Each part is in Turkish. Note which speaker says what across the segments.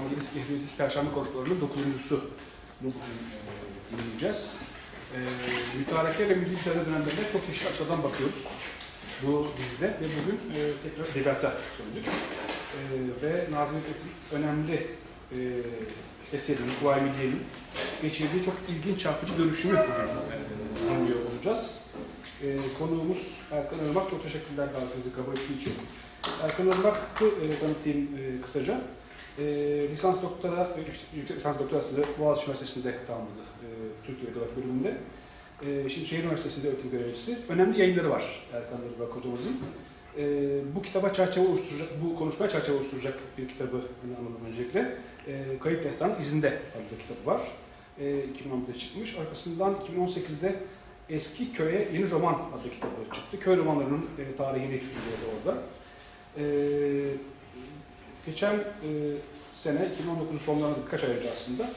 Speaker 1: Evangelist İhriyotis Perşembe konuşmalarının dokuzuncusu bugün e, dinleyeceğiz. E, mütareke ve milli mücadele çok çeşitli açılardan bakıyoruz bu dizide ve bugün e, tekrar edebiyata döndük. E, ve Nazım Hikmet'in önemli e, eserinin, Kuvayi Milliye'nin geçirdiği çok ilginç çarpıcı dönüşümü bugün e, dinliyor olacağız. E, konuğumuz Erkan Irmak, çok teşekkürler davetinizi kabul ettiği için. Erkan Irmak'ı e, tanıtayım e, kısaca. E, lisans doktora, yüksek, yüksek lisans doktorası Boğaziçi Üniversitesi'nde tamamladı e, Türk Dili Edebiyat bölümünde. E, şimdi Şehir Üniversitesi'nde öğretim görevlisi. Önemli yayınları var Erkan Irmak hocamızın. E, bu kitaba çerçeve oluşturacak, bu konuşmaya çerçeve oluşturacak bir kitabı anladım öncelikle. E, Kayıp Destan İzinde adlı kitabı var. E, 2011'de çıkmış. Arkasından 2018'de Eski Köye Yeni Roman adlı kitabı çıktı. Köy romanlarının e, tarihini biliyordu orada. E, geçen e, sene, 2019 sonlarında birkaç ay önce aslında,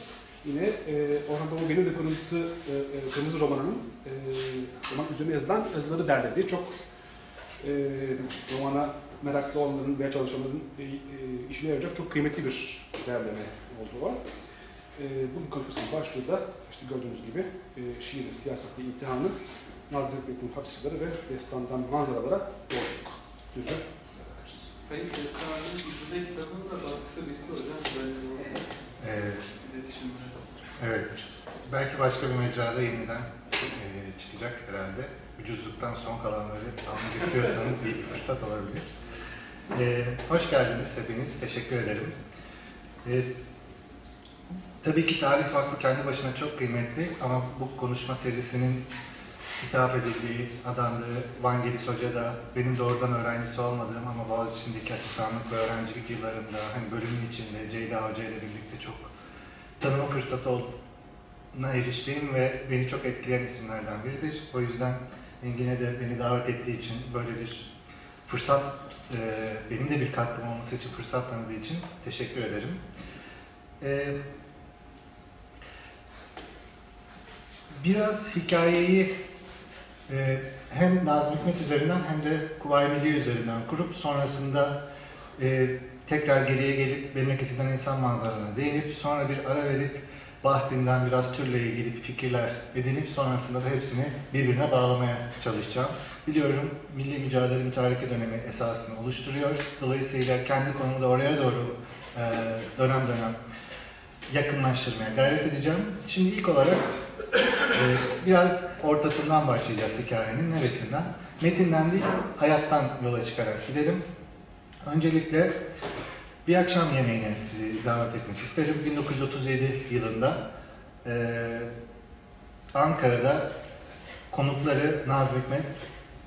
Speaker 1: yine e, Orhan Pamuk Benim de Kırmızı, e, e, Kırmızı romanının e, roman üzerine yazılan yazıları derledi. Çok e, romana meraklı olanların veya çalışanların e, e, işine yarayacak çok kıymetli bir derleme olduğu var. E, bunun konuşmasının başlığı da işte gördüğünüz gibi e, şiir siyasetle imtihanı, Nazım Hikmet'in hapsları ve destandan manzaralara yolculuk. Sözü.
Speaker 2: Kayıp Destanı'nın yüzünde kitabının da baskısı bitti hocam. Realizasyonu
Speaker 3: Evet,
Speaker 2: iletişimde.
Speaker 3: evet. Belki başka bir mecrada yeniden e, çıkacak herhalde. Ucuzluktan son kalanları almak istiyorsanız iyi bir fırsat olabilir. E, hoş geldiniz hepiniz. Teşekkür ederim. E, tabii ki tarih faklı kendi başına çok kıymetli ama bu konuşma serisinin hitap edildiği, adandığı Vangelis Hoca da benim doğrudan öğrencisi olmadığım ama Boğaziçi'ndeki asistanlık ve öğrencilik yıllarında hani bölümün içinde Ceyda Hoca ile birlikte çok tanıma fırsatı olduğuna eriştiğim ve beni çok etkileyen isimlerden biridir. O yüzden Engin'e de beni davet ettiği için böyle bir fırsat, e, benim de bir katkım olması için fırsat tanıdığı için teşekkür ederim. E, biraz hikayeyi e, hem Nazım Hikmet üzerinden hem de Kuvayi Milliye üzerinden kurup sonrasında e, tekrar geriye gelip memleketinden insan manzaralarına değinip sonra bir ara verip Bahdin'den biraz türle ilgili fikirler edinip sonrasında da hepsini birbirine bağlamaya çalışacağım. Biliyorum milli mücadele mütareke dönemi esasını oluşturuyor. Dolayısıyla kendi konumu da oraya doğru e, dönem dönem yakınlaştırmaya gayret edeceğim. Şimdi ilk olarak e, biraz ortasından başlayacağız hikayenin. Neresinden? Metinden değil, hayattan yola çıkarak gidelim. Öncelikle bir akşam yemeğine sizi davet etmek isterim. 1937 yılında e, Ankara'da konukları Nazım Hikmet,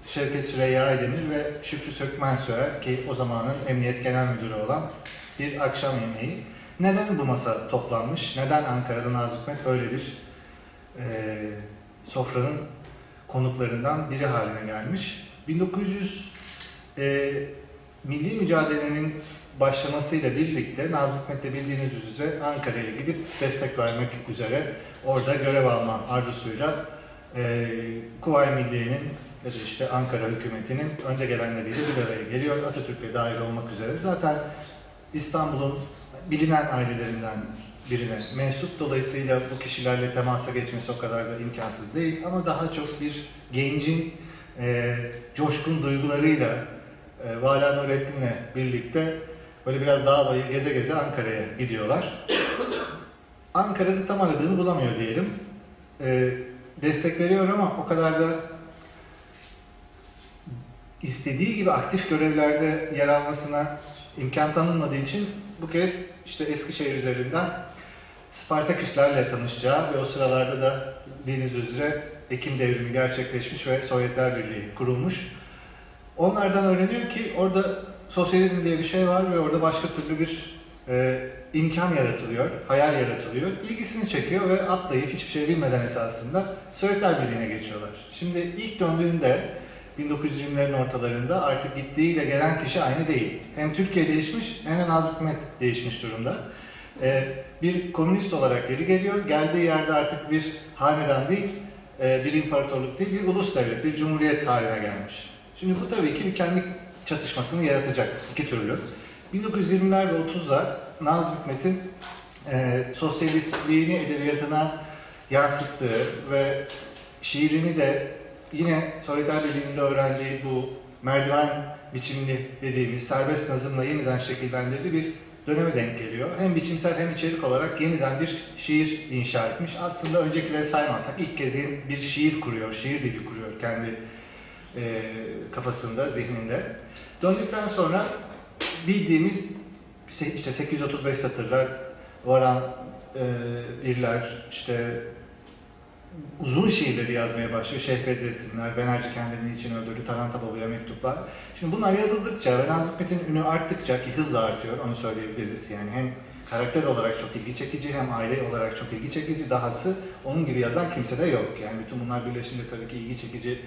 Speaker 3: Şevket Süreyya Aydemir ve Şükrü Sökmen Söğer ki o zamanın Emniyet Genel Müdürü olan bir akşam yemeği. Neden bu masa toplanmış? Neden Ankara'da Nazım Hikmet böyle bir e, sofranın konuklarından biri haline gelmiş? 1900 e, milli mücadelenin başlamasıyla birlikte Nazım Hikmet'le bildiğiniz üzere Ankara'ya gidip destek vermek üzere orada görev alma arzusuyla e, Kuvayi Milliye'nin ya da işte Ankara hükümetinin önce gelenleriyle bir araya geliyor. Atatürk'e dahil olmak üzere. Zaten İstanbul'un bilinen ailelerinden birine mensup. Dolayısıyla bu kişilerle temasa geçmesi o kadar da imkansız değil. Ama daha çok bir gencin e, coşkun duygularıyla e, Vala Nurettin'le birlikte böyle biraz dağ bayır geze geze Ankara'ya gidiyorlar. Ankara'da tam aradığını bulamıyor diyelim. E, destek veriyor ama o kadar da istediği gibi aktif görevlerde yer almasına imkan tanınmadığı için bu kez işte Eskişehir üzerinden Spartaküslerle tanışacağı ve o sıralarda da bildiğiniz üzere Ekim devrimi gerçekleşmiş ve Sovyetler Birliği kurulmuş. Onlardan öğreniyor ki orada sosyalizm diye bir şey var ve orada başka türlü bir e, imkan yaratılıyor, hayal yaratılıyor. İlgisini çekiyor ve atlayıp hiçbir şey bilmeden esasında Sovyetler Birliği'ne geçiyorlar. Şimdi ilk döndüğünde 1920'lerin ortalarında artık gittiğiyle gelen kişi aynı değil. Hem Türkiye değişmiş hem de Nazım Hikmet değişmiş durumda. Ee, bir komünist olarak geri geliyor. Geldiği yerde artık bir hanedan değil, e, bir imparatorluk değil, bir ulus devlet, bir cumhuriyet haline gelmiş. Şimdi bu tabii ki bir kendi çatışmasını yaratacak iki türlü. 1920'ler ve 30'lar Nazım Hikmet'in e, sosyalistliğini edebiyatına yansıttığı ve şiirini de yine Sovyetler Birliği'nde öğrendiği bu merdiven biçimli dediğimiz serbest nazımla yeniden şekillendirdiği bir döneme denk geliyor. Hem biçimsel hem içerik olarak yeniden bir şiir inşa etmiş. Aslında öncekileri saymazsak ilk kez bir şiir kuruyor, şiir dili kuruyor kendi e, kafasında, zihninde. Döndükten sonra bildiğimiz işte 835 satırlar varan e, birler, işte uzun şiirleri yazmaya başlıyor. Şeyh Bedrettinler, Benerci kendini için öldürdü, Taranta Baba'ya mektuplar. Şimdi bunlar yazıldıkça ve Nazım Hikmet'in ünü arttıkça ki hızla artıyor onu söyleyebiliriz. Yani hem karakter olarak çok ilgi çekici hem aile olarak çok ilgi çekici. Dahası onun gibi yazan kimse de yok. Yani bütün bunlar birleşince tabii ki ilgi çekici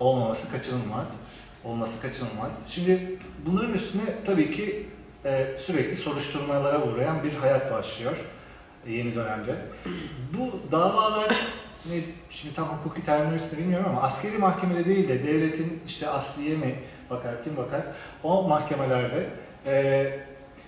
Speaker 3: olmaması kaçınılmaz. Olması kaçınılmaz. Şimdi bunların üstüne tabii ki e, sürekli soruşturmalara uğrayan bir hayat başlıyor yeni dönemde. Bu davalar ne, şimdi tam hukuki terminolojisini bilmiyorum ama askeri mahkemede değil de devletin işte asliye mi bakar, kim bakar o mahkemelerde e,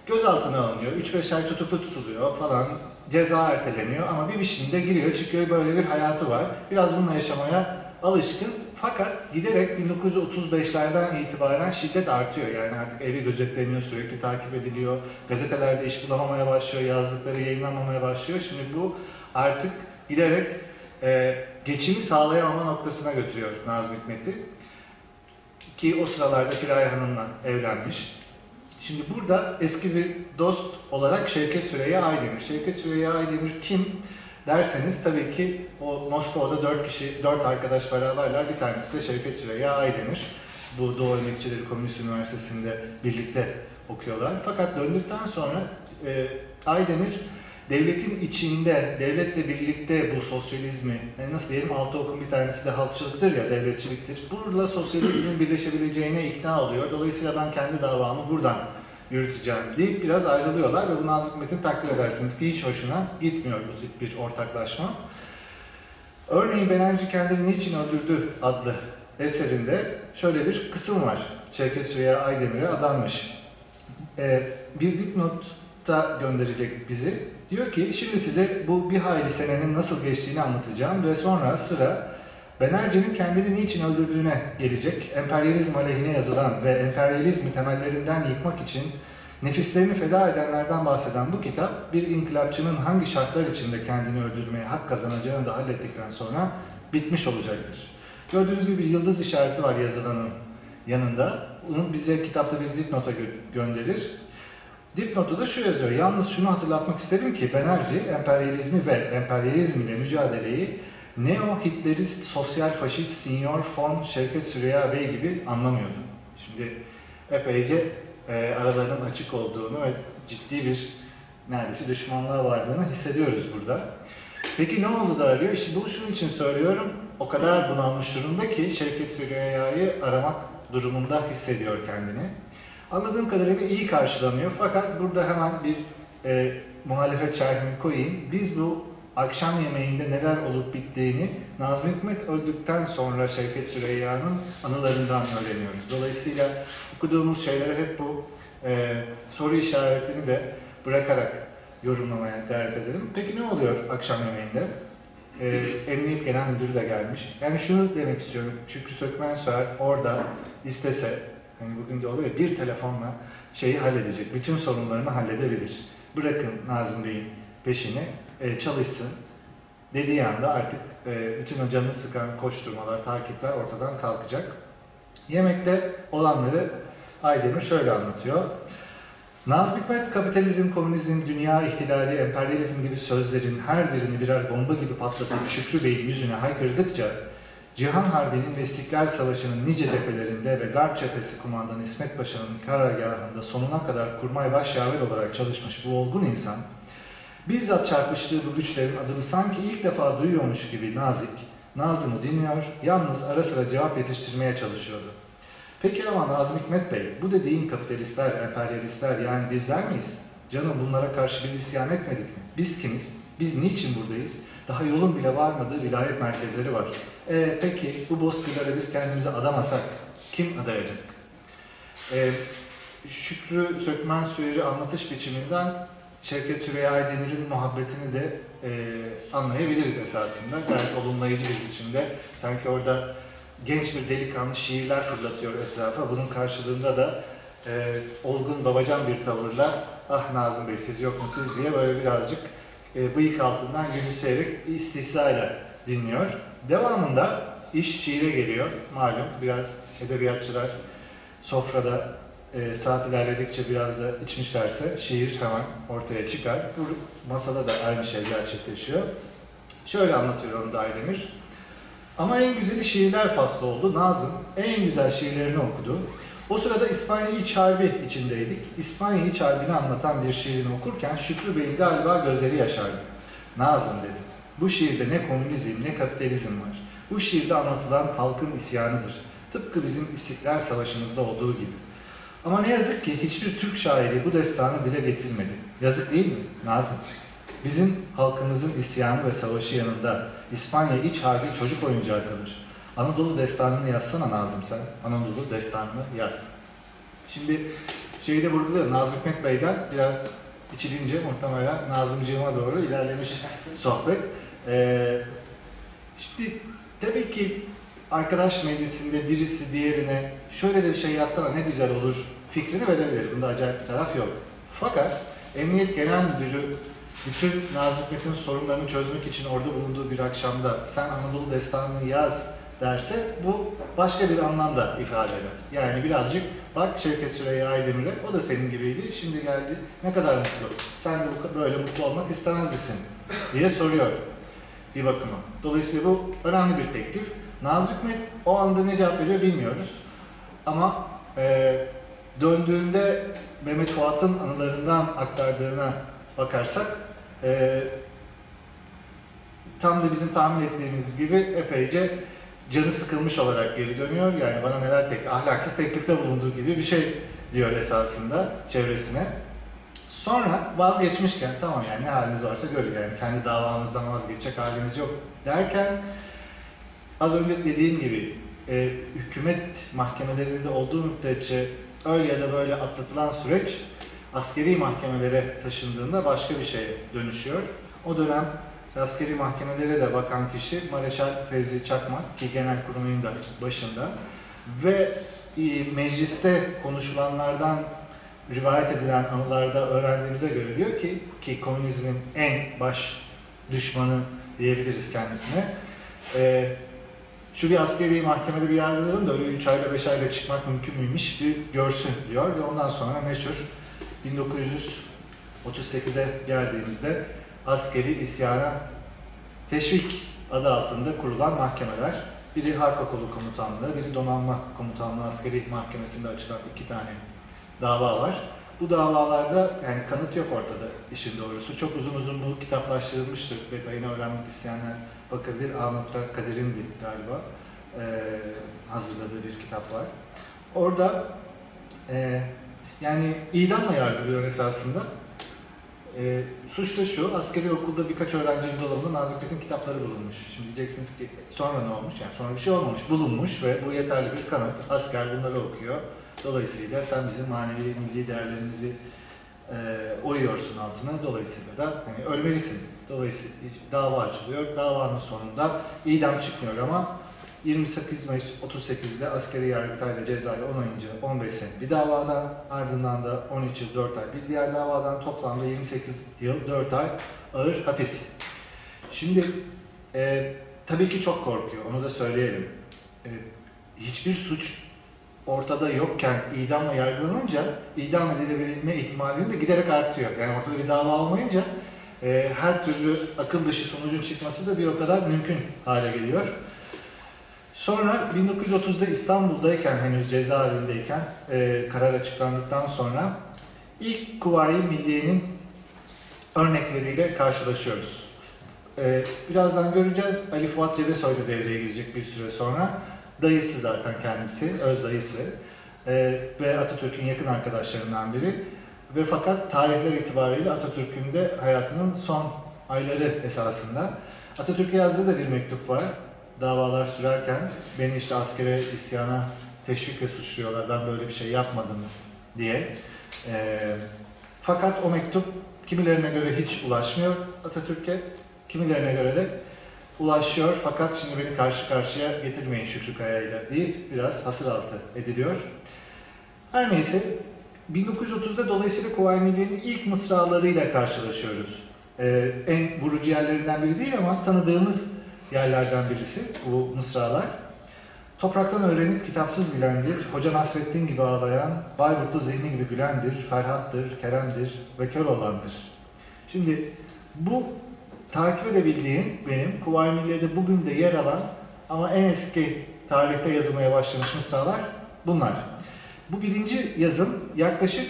Speaker 3: gözaltına alınıyor. 3-5 ay tutuklu tutuluyor falan. Ceza erteleniyor ama bir biçimde giriyor çıkıyor böyle bir hayatı var. Biraz bununla yaşamaya alışkın. Fakat giderek 1935'lerden itibaren şiddet artıyor. Yani artık evi gözetleniyor, sürekli takip ediliyor. Gazetelerde iş bulamamaya başlıyor, yazdıkları yayınlanmamaya başlıyor. Şimdi bu artık giderek e, geçimi sağlayamama noktasına götürüyor Nazım Hikmet'i. Ki o sıralarda Firaye Hanım'la evlenmiş. Şimdi burada eski bir dost olarak Şevket Süreyya Aydemir. Şevket Süreyya Aydemir kim derseniz tabii ki o Moskova'da dört kişi, dört arkadaş beraberler. Bir tanesi de Şevket Süreyya Aydemir. Bu Doğu Emekçileri Komünist Üniversitesi'nde birlikte okuyorlar. Fakat döndükten sonra e, Aydemir devletin içinde, devletle birlikte bu sosyalizmi, yani nasıl diyelim altı okun bir tanesi de halkçılıktır ya, devletçiliktir. Burada sosyalizmin birleşebileceğine ikna oluyor. Dolayısıyla ben kendi davamı buradan yürüteceğim deyip biraz ayrılıyorlar ve bu Nazım Hikmet'in takdir edersiniz ki hiç hoşuna gitmiyor bu bir ortaklaşma. Örneğin Benenci kendini niçin öldürdü adlı eserinde şöyle bir kısım var. Şevket Süreyya Aydemir'e adanmış. Ee, bir dipnotta gönderecek bizi. Diyor ki şimdi size bu bir hayli senenin nasıl geçtiğini anlatacağım ve sonra sıra Benerci'nin kendini niçin öldürdüğüne gelecek. Emperyalizm aleyhine yazılan ve emperyalizmi temellerinden yıkmak için nefislerini feda edenlerden bahseden bu kitap bir inkılapçının hangi şartlar içinde kendini öldürmeye hak kazanacağını da hallettikten sonra bitmiş olacaktır. Gördüğünüz gibi yıldız işareti var yazılanın yanında. Onun bize kitapta bir dipnota gö- gönderir. Dipnotu da şu yazıyor. Yalnız şunu hatırlatmak isterim ki Benerci emperyalizmi ve emperyalizm ile mücadeleyi neo-Hitlerist, sosyal faşist, Sinyor von Şevket Süreyya Bey gibi anlamıyordu. Şimdi epeyce e, aralarının açık olduğunu ve ciddi bir neredeyse düşmanlığa vardığını hissediyoruz burada. Peki ne oldu da arıyor? İşte bunu şunun için söylüyorum. O kadar bunalmış durumda ki Şevket Süreyya'yı aramak durumunda hissediyor kendini. Anladığım kadarıyla iyi karşılanıyor. Fakat burada hemen bir e, muhalefet şerhimi koyayım. Biz bu akşam yemeğinde neler olup bittiğini Nazım Hikmet öldükten sonra Şevket Süreyya'nın anılarından öğreniyoruz. Dolayısıyla okuduğumuz şeylere hep bu e, soru işaretini de bırakarak yorumlamaya gayret edelim. Peki ne oluyor akşam yemeğinde? E, Emniyet Genel Müdürü de gelmiş. Yani şunu demek istiyorum. Şükrü Sökmen Söğer orada istese, hani bugün de oluyor bir telefonla şeyi halledecek. Bütün sorunlarını halledebilir. Bırakın Nazım Bey'in peşini, e, çalışsın dediği anda artık e, bütün o canını sıkan koşturmalar, takipler ortadan kalkacak. Yemekte olanları Aydemir şöyle anlatıyor. Nazım Hikmet kapitalizm, komünizm, dünya ihtilali, emperyalizm gibi sözlerin her birini birer bomba gibi patlatıp Şükrü Bey'in yüzüne haykırdıkça Cihan Harbi'nin ve İstiklal Savaşı'nın nice cephelerinde ve Garp Cephesi kumandanı İsmet Paşa'nın karargahında sonuna kadar kurmay başyaver olarak çalışmış bu olgun insan, bizzat çarpıştığı bu güçlerin adını sanki ilk defa duyuyormuş gibi nazik, Nazım'ı dinliyor, yalnız ara sıra cevap yetiştirmeye çalışıyordu. Peki ama Nazım Hikmet Bey, bu dediğin kapitalistler, emperyalistler yani bizler miyiz? Canım bunlara karşı biz isyan etmedik mi? Biz kimiz? Biz niçin buradayız? Daha yolun bile varmadığı vilayet merkezleri var. E, peki bu bozkırlara biz kendimizi adamasak kim adayacak? E, Şükrü Sökmen Suyer'i anlatış biçiminden Şevket Süreyya Aydemir'in muhabbetini de e, anlayabiliriz esasında. Gayet olumlayıcı bir biçimde. Sanki orada genç bir delikanlı şiirler fırlatıyor etrafa. Bunun karşılığında da e, olgun babacan bir tavırla ah Nazım Bey siz yok mu diye böyle birazcık e, bıyık altından gülümseyerek istihzayla dinliyor. Devamında iş şiire geliyor. Malum biraz edebiyatçılar sofrada e, saat ilerledikçe biraz da içmişlerse şiir hemen ortaya çıkar. Bu masada da aynı şey gerçekleşiyor. Şöyle anlatıyor onu da. Ama en güzeli şiirler faslı oldu. Nazım en güzel şiirlerini okudu. O sırada İspanya İç Harbi içindeydik. İspanya İç Harbi'ni anlatan bir şiirini okurken Şükrü Bey'in galiba gözleri yaşardı. Nazım dedi. Bu şiirde ne komünizm ne kapitalizm var. Bu şiirde anlatılan halkın isyanıdır. Tıpkı bizim İstiklal Savaşımızda olduğu gibi. Ama ne yazık ki hiçbir Türk şairi bu destanı dile getirmedi. Yazık değil mi Nazım? Bizim halkımızın isyanı ve savaşı yanında İspanya iç harbi çocuk oyuncağı kalır. Anadolu destanını yazsana Nazım sen. Anadolu destanını yaz. Şimdi şeyi de vurguluyor. Nazım Hikmet Bey'den biraz içilince muhtemelen Nazımcığıma doğru ilerlemiş sohbet. Ee, şimdi tabii ki arkadaş meclisinde birisi diğerine şöyle de bir şey yazsana ne güzel olur fikrini verebilir. Bunda acayip bir taraf yok. Fakat Emniyet Genel Müdürü bütün Nazım Hikmet'in sorunlarını çözmek için orada bulunduğu bir akşamda sen Anadolu Destanı'nı yaz derse bu başka bir anlamda ifade eder. Yani birazcık bak Şevket Süreyya Aydemir'e o da senin gibiydi şimdi geldi ne kadar mutlu. Sen de böyle mutlu olmak istemez misin diye soruyor bir bakıma. Dolayısıyla bu önemli bir teklif. Nazım Hikmet o anda ne cevap veriyor bilmiyoruz. Ama e, döndüğünde Mehmet Fuat'ın anılarından aktardığına bakarsak e, tam da bizim tahmin ettiğimiz gibi epeyce canı sıkılmış olarak geri dönüyor. Yani bana neler tek ahlaksız teklifte bulunduğu gibi bir şey diyor esasında çevresine. Sonra vazgeçmişken tamam yani ne haliniz varsa görün yani kendi davamızdan vazgeçecek halimiz yok derken az önce dediğim gibi e, hükümet mahkemelerinde olduğu müddetçe öyle ya da böyle atlatılan süreç askeri mahkemelere taşındığında başka bir şeye dönüşüyor. O dönem askeri mahkemelere de bakan kişi Mareşal Fevzi Çakmak ki genel kurumun da başında ve e, mecliste konuşulanlardan rivayet edilen anılarda öğrendiğimize göre diyor ki ki komünizmin en baş düşmanı diyebiliriz kendisine. E, şu bir askeri mahkemede bir yargılanın da öyle 3 ayla 5 ayla çıkmak mümkün müymüş bir görsün diyor ve ondan sonra meşhur 1938'e geldiğimizde askeri isyana teşvik adı altında kurulan mahkemeler. Biri Harp Okulu Komutanlığı, biri Donanma Komutanlığı Askeri Mahkemesi'nde açılan iki tane dava var. Bu davalarda yani kanıt yok ortada işin doğrusu. Çok uzun uzun bu kitaplaştırılmıştır. Detayını öğrenmek isteyenler bakabilir. A. Kadir'in galiba e, hazırladığı bir kitap var. Orada e, yani idamla yargılıyor esasında. E, suç da şu, askeri okulda birkaç öğrencinin dolabında Nazım Hikmet'in kitapları bulunmuş. Şimdi diyeceksiniz ki sonra ne olmuş? Yani sonra bir şey olmamış, bulunmuş ve bu yeterli bir kanıt. Asker bunları okuyor. Dolayısıyla sen bizim manevi milli değerlerimizi e, oyuyorsun altına. Dolayısıyla da hani ölmelisin. Dolayısıyla dava açılıyor. Davanın sonunda idam çıkmıyor ama 28 Mayıs 38'de askeri yargıtayla cezayı onayınca 15 sene bir davadan ardından da 13 yıl 4 ay bir diğer davadan toplamda 28 yıl 4 ay ağır hapis. Şimdi e, tabii ki çok korkuyor onu da söyleyelim. E, hiçbir suç ortada yokken idamla yargılanınca idam edilebilme ihtimalinin de giderek artıyor. Yani ortada bir dava olmayınca e, her türlü akıl dışı sonucun çıkması da bir o kadar mümkün hale geliyor. Sonra 1930'da İstanbul'dayken henüz cezaevindeyken e, karar açıklandıktan sonra ilk Kuvayi Milliye'nin örnekleriyle karşılaşıyoruz. E, birazdan göreceğiz. Ali Fuat Cebesoy da devreye girecek bir süre sonra. Dayısı zaten kendisi, öz dayısı e, ve Atatürk'ün yakın arkadaşlarından biri. Ve fakat tarihler itibariyle Atatürk'ün de hayatının son ayları esasında. Atatürk'e yazdığı da bir mektup var davalar sürerken beni işte askere isyana teşvikle suçluyorlar. Ben böyle bir şey yapmadım diye. E, fakat o mektup kimilerine göre hiç ulaşmıyor Atatürk'e, kimilerine göre de ulaşıyor fakat şimdi beni karşı karşıya getirmeyin Şükrü Kaya'yla deyip biraz hasır altı ediliyor. Her neyse 1930'da dolayısıyla Kuvayi Milliye'nin ilk mısralarıyla karşılaşıyoruz. Ee, en vurucu yerlerinden biri değil ama tanıdığımız yerlerden birisi bu mısralar. Topraktan öğrenip kitapsız bilendir, Hoca Nasreddin gibi ağlayan, Bayburtlu zihni gibi gülendir, Ferhat'tır, Kerem'dir ve kör olandır. Şimdi bu takip edebildiğim benim Kuvayi Milliye'de bugün de yer alan ama en eski tarihte yazılmaya başlamış mısralar bunlar. Bu birinci yazım yaklaşık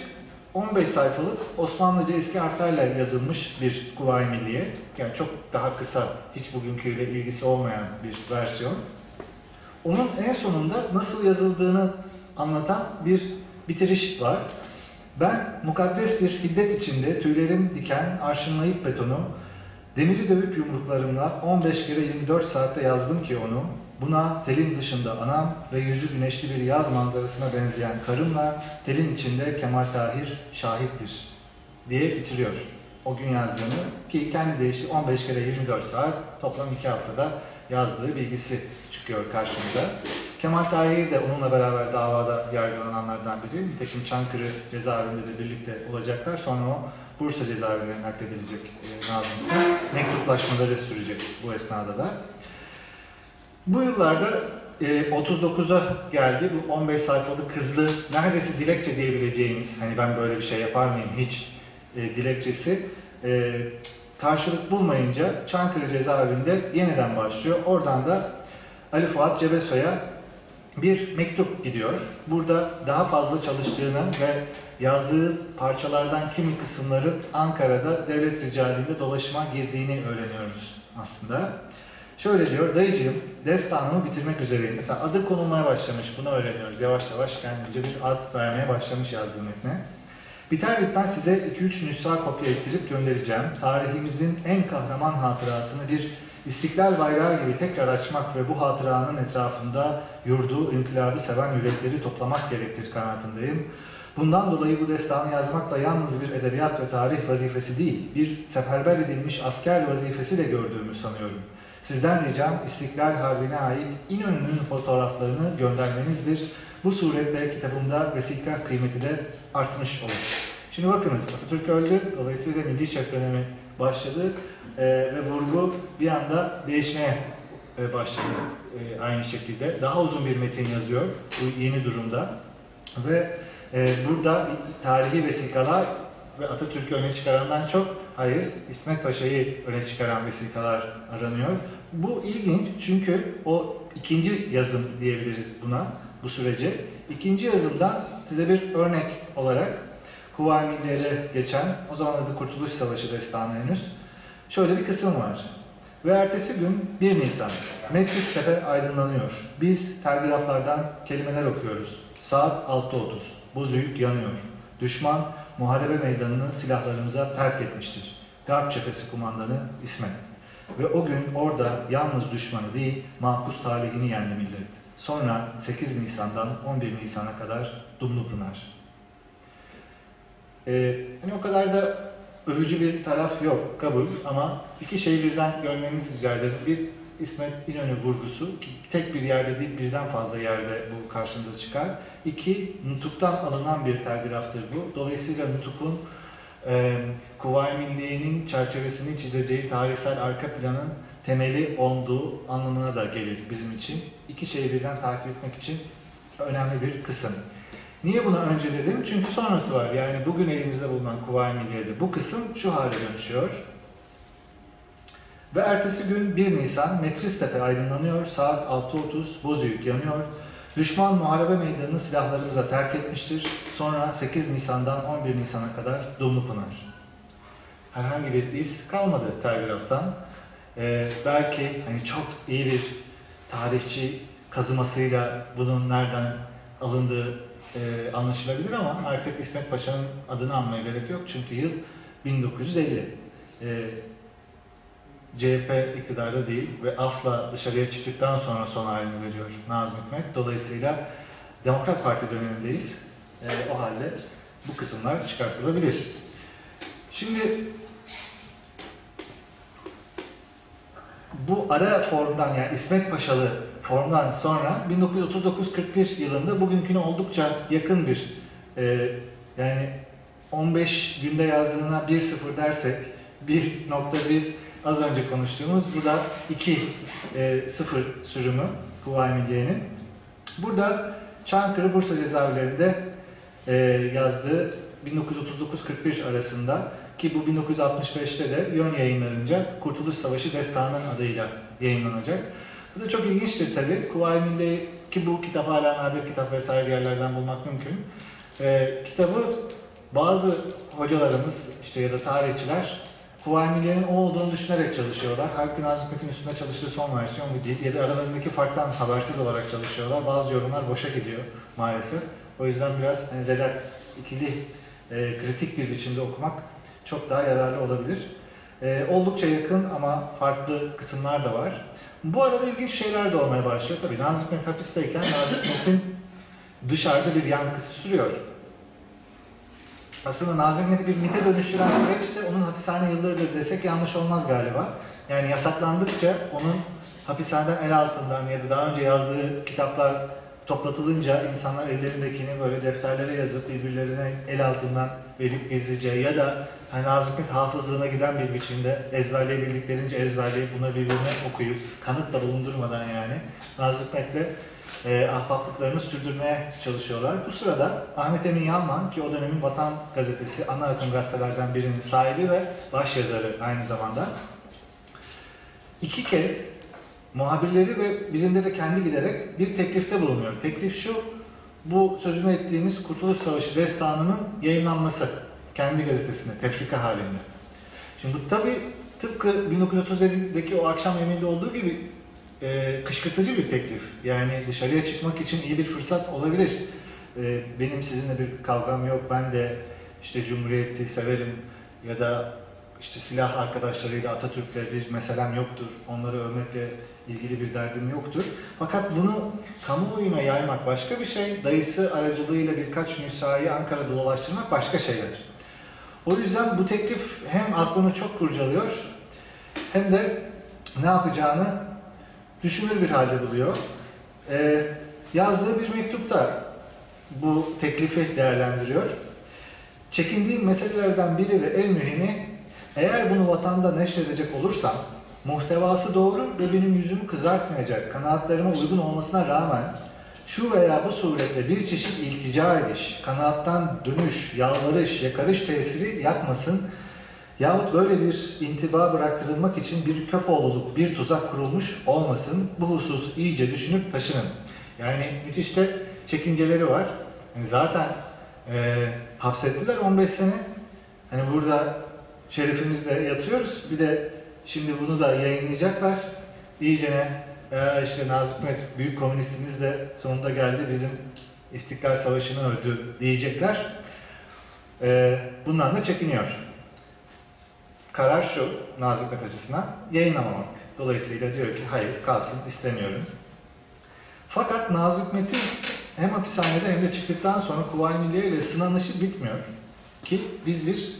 Speaker 3: 15 sayfalık Osmanlıca eski harflerle yazılmış bir Kuvayi Milliye. Yani çok daha kısa, hiç bugünküyle ilgisi olmayan bir versiyon. Onun en sonunda nasıl yazıldığını anlatan bir bitiriş var. Ben mukaddes bir hiddet içinde tüylerim diken, arşınlayıp betonu, demiri dövüp yumruklarımla 15 kere 24 saatte yazdım ki onu, Buna telin dışında anam ve yüzü güneşli bir yaz manzarasına benzeyen karımla telin içinde Kemal Tahir şahittir diye bitiriyor o gün yazdığını ki kendi deyişi 15 kere 24 saat toplam 2 haftada yazdığı bilgisi çıkıyor karşımıza. Kemal Tahir de onunla beraber davada yargılananlardan biri. Nitekim Çankırı cezaevinde de birlikte olacaklar. Sonra o Bursa cezaevine nakledilecek e, Nazım. Mektuplaşmaları sürecek bu esnada da. Bu yıllarda e, 39'a geldi. Bu 15 sayfalık hızlı, neredeyse dilekçe diyebileceğimiz, hani ben böyle bir şey yapar mıyım hiç e, dilekçesi e, karşılık bulmayınca Çankırı cezaevinde yeniden başlıyor. Oradan da Ali Fuat Cebesoy'a bir mektup gidiyor. Burada daha fazla çalıştığını ve yazdığı parçalardan kimi kısımların Ankara'da devlet ricalinde dolaşıma girdiğini öğreniyoruz aslında. Şöyle diyor, dayıcığım destanımı bitirmek üzereyim. Mesela adı konulmaya başlamış, bunu öğreniyoruz. Yavaş yavaş kendince bir ad vermeye başlamış yazdığı metne. Biter bitmez size 2-3 nüsha kopya ettirip göndereceğim. Tarihimizin en kahraman hatırasını bir İstiklal bayrağı gibi tekrar açmak ve bu hatıranın etrafında yurdu, inkılabı seven yürekleri toplamak gerektir kanaatindeyim. Bundan dolayı bu destanı yazmakla yalnız bir edebiyat ve tarih vazifesi değil, bir seferber edilmiş asker vazifesi de gördüğümü sanıyorum. Sizden ricam İstiklal Harbi'ne ait İnönü'nün fotoğraflarını göndermenizdir. Bu suretle kitabımda vesika kıymeti de artmış olur. Şimdi bakınız Atatürk öldü. Dolayısıyla Milli Şef dönemi başladı. Ee, ve vurgu bir anda değişmeye e, başladı e, aynı şekilde. Daha uzun bir metin yazıyor bu yeni durumda. Ve e, burada tarihi vesikalar ve Atatürk'ü öne çıkarandan çok hayır İsmet Paşa'yı öne çıkaran vesikalar aranıyor. Bu ilginç çünkü o ikinci yazım diyebiliriz buna, bu sürece. İkinci yazımda size bir örnek olarak Kuvayi Milliye'de geçen, o zaman adı Kurtuluş Savaşı destanı henüz, şöyle bir kısım var. Ve ertesi gün 1 Nisan, Metris Tepe aydınlanıyor. Biz telgraflardan kelimeler okuyoruz. Saat 6.30, Bozüyük yanıyor. Düşman muharebe meydanını silahlarımıza terk etmiştir. Garp cephesi kumandanı İsmet. Ve o gün orada yalnız düşmanı değil, makus talihini yendi millet. Sonra 8 Nisan'dan 11 Nisan'a kadar Dumlupınar. Ee, hani o kadar da övücü bir taraf yok, kabul ama iki şeyi birden görmenizi rica ederim. Bir İsmet İnönü vurgusu ki tek bir yerde değil birden fazla yerde bu karşımıza çıkar. İki, Nutuk'tan alınan bir telgraftır bu. Dolayısıyla Nutuk'un e, Kuvayi Milliye'nin çerçevesini çizeceği tarihsel arka planın temeli olduğu anlamına da gelir bizim için. İki şeyi birden takip etmek için önemli bir kısım. Niye buna önce dedim? Çünkü sonrası var. Yani bugün elimizde bulunan Kuvayi Milliye'de bu kısım şu hale dönüşüyor. Ve ertesi gün 1 Nisan Metristepe aydınlanıyor. Saat 6.30 Bozüyük yanıyor. Düşman muharebe meydanını silahlarımıza terk etmiştir. Sonra 8 Nisan'dan 11 Nisan'a kadar Dumlupınar. Herhangi bir iz kalmadı telgraftan. Ee, belki hani çok iyi bir tarihçi kazımasıyla bunun nereden alındığı e, anlaşılabilir ama artık İsmet Paşa'nın adını anmaya gerek yok. Çünkü yıl 1950. Ee, CHP iktidarda değil ve AF'la dışarıya çıktıktan sonra son halini veriyor Nazım Hikmet. Dolayısıyla Demokrat Parti dönemindeyiz. E, o halde bu kısımlar çıkartılabilir. Şimdi bu ara formdan yani İsmet Paşalı formdan sonra 1939-41 yılında bugünküne oldukça yakın bir e, yani 15 günde yazdığına 1-0 dersek 1.1 az önce konuştuğumuz bu da 2 e, 0 sürümü Kuvayi Milliye'nin. Burada Çankırı Bursa cezaevlerinde e, yazdığı 1939-41 arasında ki bu 1965'te de Yön yayınlarınca Kurtuluş Savaşı Destanı'nın adıyla yayınlanacak. Bu da çok ilginçtir tabi. Kuvayi Milliye ki bu kitap hala nadir kitap vesaire yerlerden bulmak mümkün. E, kitabı bazı hocalarımız işte ya da tarihçiler Kuvayi Milliye'nin o olduğunu düşünerek çalışıyorlar. Halbuki Nazım Hikmet'in üstünde çalıştığı son versiyon bu değil. Ya da aralarındaki farktan habersiz olarak çalışıyorlar. Bazı yorumlar boşa gidiyor maalesef. O yüzden biraz hani redak, ikili, e, kritik bir biçimde okumak çok daha yararlı olabilir. E, oldukça yakın ama farklı kısımlar da var. Bu arada ilginç şeyler de olmaya başlıyor. Tabii Nazım Hikmet hapisteyken Nazım Hikmet'in dışarıda bir yankısı sürüyor. Aslında Nazım Hikmet'i bir mite dönüştüren süreç de onun hapishane yıllarıdır desek yanlış olmaz galiba. Yani yasaklandıkça onun hapishaneden el altından ya da daha önce yazdığı kitaplar toplatılınca insanlar ellerindekini böyle defterlere yazıp birbirlerine el altından verip gizlice ya da hani Nazım Hikmet hafızlığına giden bir biçimde ezberleyebildiklerince ezberleyip bunu birbirine okuyup kanıt da bulundurmadan yani Nazım Hikmet'le e, ahbaplıklarını sürdürmeye çalışıyorlar. Bu sırada Ahmet Emin Yalman ki o dönemin Vatan Gazetesi ana akım gazetelerden birinin sahibi ve başyazarı aynı zamanda iki kez muhabirleri ve birinde de kendi giderek bir teklifte bulunuyor. Teklif şu, bu sözünü ettiğimiz Kurtuluş Savaşı destanının yayınlanması kendi gazetesinde, tefrika halinde. Şimdi bu tabi tıpkı 1937'deki o akşam yemeğinde olduğu gibi e, kışkırtıcı bir teklif. Yani dışarıya çıkmak için iyi bir fırsat olabilir. E, benim sizinle bir kavgam yok, ben de işte Cumhuriyeti severim ya da işte silah arkadaşlarıyla Atatürk'le bir meselem yoktur. Onları övmekle ilgili bir derdim yoktur. Fakat bunu kamuoyuna yaymak başka bir şey. Dayısı aracılığıyla birkaç nüshayı Ankara'da dolaştırmak başka şeyler. O yüzden bu teklif hem aklını çok kurcalıyor hem de ne yapacağını düşünür bir halde buluyor. Ee, yazdığı bir mektupta bu teklifi değerlendiriyor. Çekindiğim meselelerden biri ve en mühimi eğer bunu vatanda neşredecek olursam muhtevası doğru ve benim yüzümü kızartmayacak kanaatlarıma uygun olmasına rağmen şu veya bu suretle bir çeşit iltica ediş, kanaattan dönüş, yalvarış, yakarış tesiri yapmasın yahut böyle bir intiba bıraktırılmak için bir köpoğluluk, bir tuzak kurulmuş olmasın. Bu hususu iyice düşünüp taşının. Yani müthiş de çekinceleri var. Yani zaten e, hapsettiler 15 sene. Hani burada şerefimizle yatıyoruz. Bir de şimdi bunu da yayınlayacaklar. İyicene e, işte Nazım Hikmet büyük komünistimiz de sonunda geldi bizim İstiklal Savaşı'nı öldü diyecekler. E, bundan da çekiniyor. Karar şu Nazım Hikmet açısından yayınlamamak. Dolayısıyla diyor ki hayır kalsın istemiyorum. Fakat Nazım Hikmet'in hem hapishanede hem de çıktıktan sonra Kuvayi Milliye ile sınanışı bitmiyor. Ki biz bir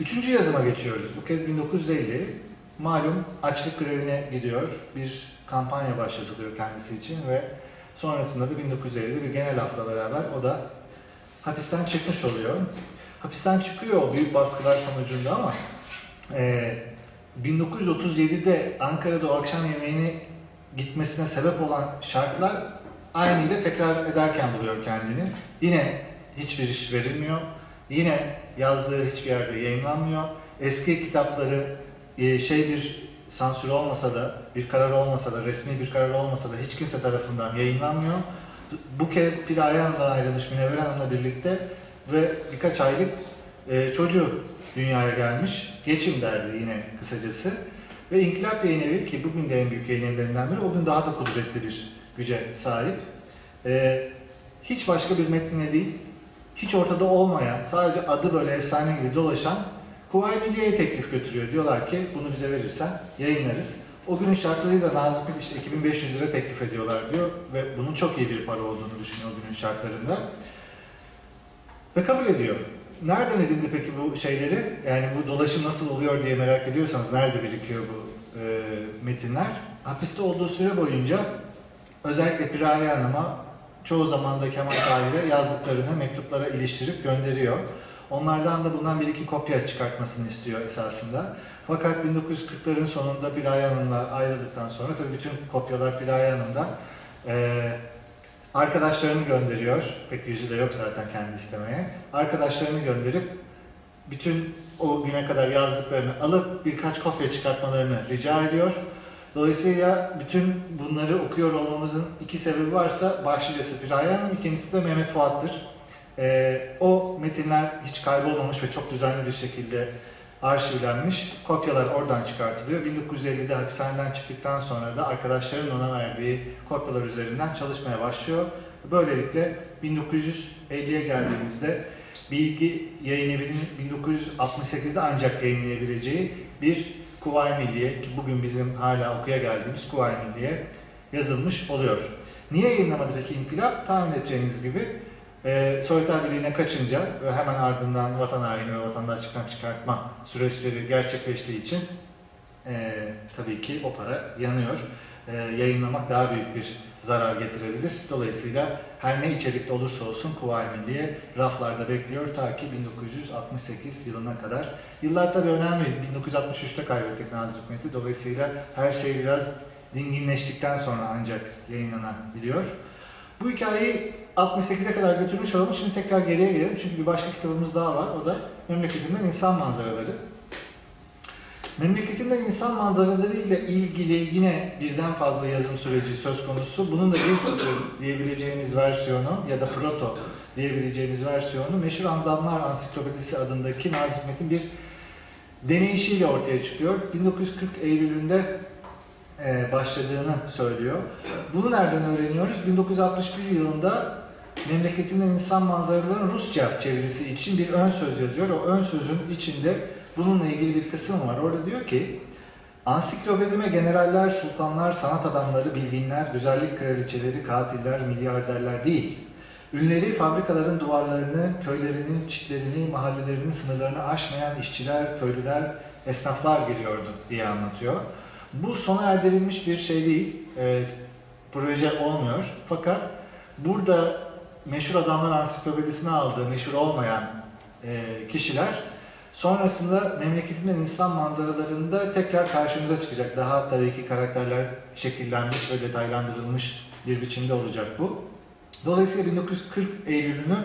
Speaker 3: üçüncü yazıma geçiyoruz. Bu kez 1950. Malum açlık grevine gidiyor. Bir kampanya başlatılıyor kendisi için ve sonrasında da 1950'de bir genel afla beraber o da hapisten çıkmış oluyor. Hapisten çıkıyor o büyük baskılar sonucunda ama e, 1937'de Ankara'da o akşam yemeğini gitmesine sebep olan şartlar aynı ile tekrar ederken buluyor kendini. Yine hiçbir iş verilmiyor. Yine yazdığı hiçbir yerde yayınlanmıyor. Eski kitapları e, şey bir sansür olmasa da, bir karar olmasa da, resmi bir karar olmasa da hiç kimse tarafından yayınlanmıyor. Bu kez bir Ayhan'la ayrılmış Münevver Hanım'la birlikte ve birkaç aylık e, çocuğu dünyaya gelmiş. Geçim derdi yine kısacası. Ve İnkılap Yayın Evi ki bugün de en büyük yayın evlerinden biri, o gün daha da kudretli bir güce sahip. Ee, hiç başka bir metnine değil, hiç ortada olmayan, sadece adı böyle efsane gibi dolaşan Kuvayi Milliye'ye teklif götürüyor. Diyorlar ki bunu bize verirsen yayınlarız. O günün şartlarıyla Nazım Hikmet işte 2500 lira teklif ediyorlar diyor ve bunun çok iyi bir para olduğunu düşünüyor o günün şartlarında. Ve kabul ediyor. Nereden edindi peki bu şeyleri? Yani bu dolaşım nasıl oluyor diye merak ediyorsanız nerede birikiyor bu e, metinler? Hapiste olduğu süre boyunca özellikle Piraye Hanım'a çoğu zaman da Kemal Tahir'e yazdıklarını mektuplara iliştirip gönderiyor. Onlardan da bundan bir iki kopya çıkartmasını istiyor esasında. Fakat 1940'ların sonunda Piraye Hanım'la ayrıldıktan sonra tabii bütün kopyalar Piraye Hanım'dan eee arkadaşlarını gönderiyor. Pek yüzü de yok zaten kendi istemeye. Arkadaşlarını gönderip bütün o güne kadar yazdıklarını alıp birkaç kopya çıkartmalarını rica ediyor. Dolayısıyla bütün bunları okuyor olmamızın iki sebebi varsa başlıcası Piraye Hanım, ikincisi de Mehmet Fuat'tır. Ee, o metinler hiç kaybolmamış ve çok düzenli bir şekilde arşivlenmiş. Kopyalar oradan çıkartılıyor. 1950'de hapishaneden çıktıktan sonra da arkadaşlarının ona verdiği kopyalar üzerinden çalışmaya başlıyor. Böylelikle 1950'ye geldiğimizde bilgi yayın 1968'de ancak yayınlayabileceği bir Kuvayi Milliye ki bugün bizim hala okuya geldiğimiz Kuvayi Milliye yazılmış oluyor. Niye yayınlamadı peki İnkılap? Tahmin edeceğiniz gibi e, Sovyetler Birliği'ne kaçınca ve hemen ardından vatan haini ve vatandaşlıktan çıkartma süreçleri gerçekleştiği için e, tabii ki o para yanıyor. E, yayınlamak daha büyük bir zarar getirebilir. Dolayısıyla her ne içerikli olursa olsun Kuvayi Milliye raflarda bekliyor ta ki 1968 yılına kadar. Yıllar tabii önemli. 1963'te kaybettik Nazım Hikmet'i. Dolayısıyla her şey biraz dinginleştikten sonra ancak yayınlanabiliyor. Bu hikayeyi 68'e kadar götürmüş olalım. Şimdi tekrar geriye gelelim. Çünkü bir başka kitabımız daha var. O da Memleketimden İnsan Manzaraları. Memleketimden insan manzaraları ile ilgili yine birden fazla yazım süreci söz konusu. Bunun da 1.0 diyebileceğimiz versiyonu ya da proto diyebileceğimiz versiyonu Meşhur Andamlar Ansiklopedisi adındaki Nazım Hikmet'in bir deneyişiyle ortaya çıkıyor. 1940 Eylül'ünde e, başladığını söylüyor. Bunu nereden öğreniyoruz? 1961 yılında Memleketinden İnsan Manzaraları'nın Rusça çevirisi için bir ön söz yazıyor. O ön sözün içinde bununla ilgili bir kısım var. Orada diyor ki, Ansiklopedime generaller, sultanlar, sanat adamları, bilginler, güzellik kraliçeleri, katiller, milyarderler değil. Ünleri fabrikaların duvarlarını, köylerinin çitlerini, mahallelerinin sınırlarını aşmayan işçiler, köylüler, esnaflar giriyordu diye anlatıyor. Bu sona erdirilmiş bir şey değil, e, proje olmuyor. Fakat burada meşhur adamlar ansiklopedisine aldığı meşhur olmayan e, kişiler sonrasında memleketinden insan manzaralarında tekrar karşımıza çıkacak. Daha tabii ki karakterler şekillenmiş ve detaylandırılmış bir biçimde olacak bu. Dolayısıyla 1940 Eylül'ünü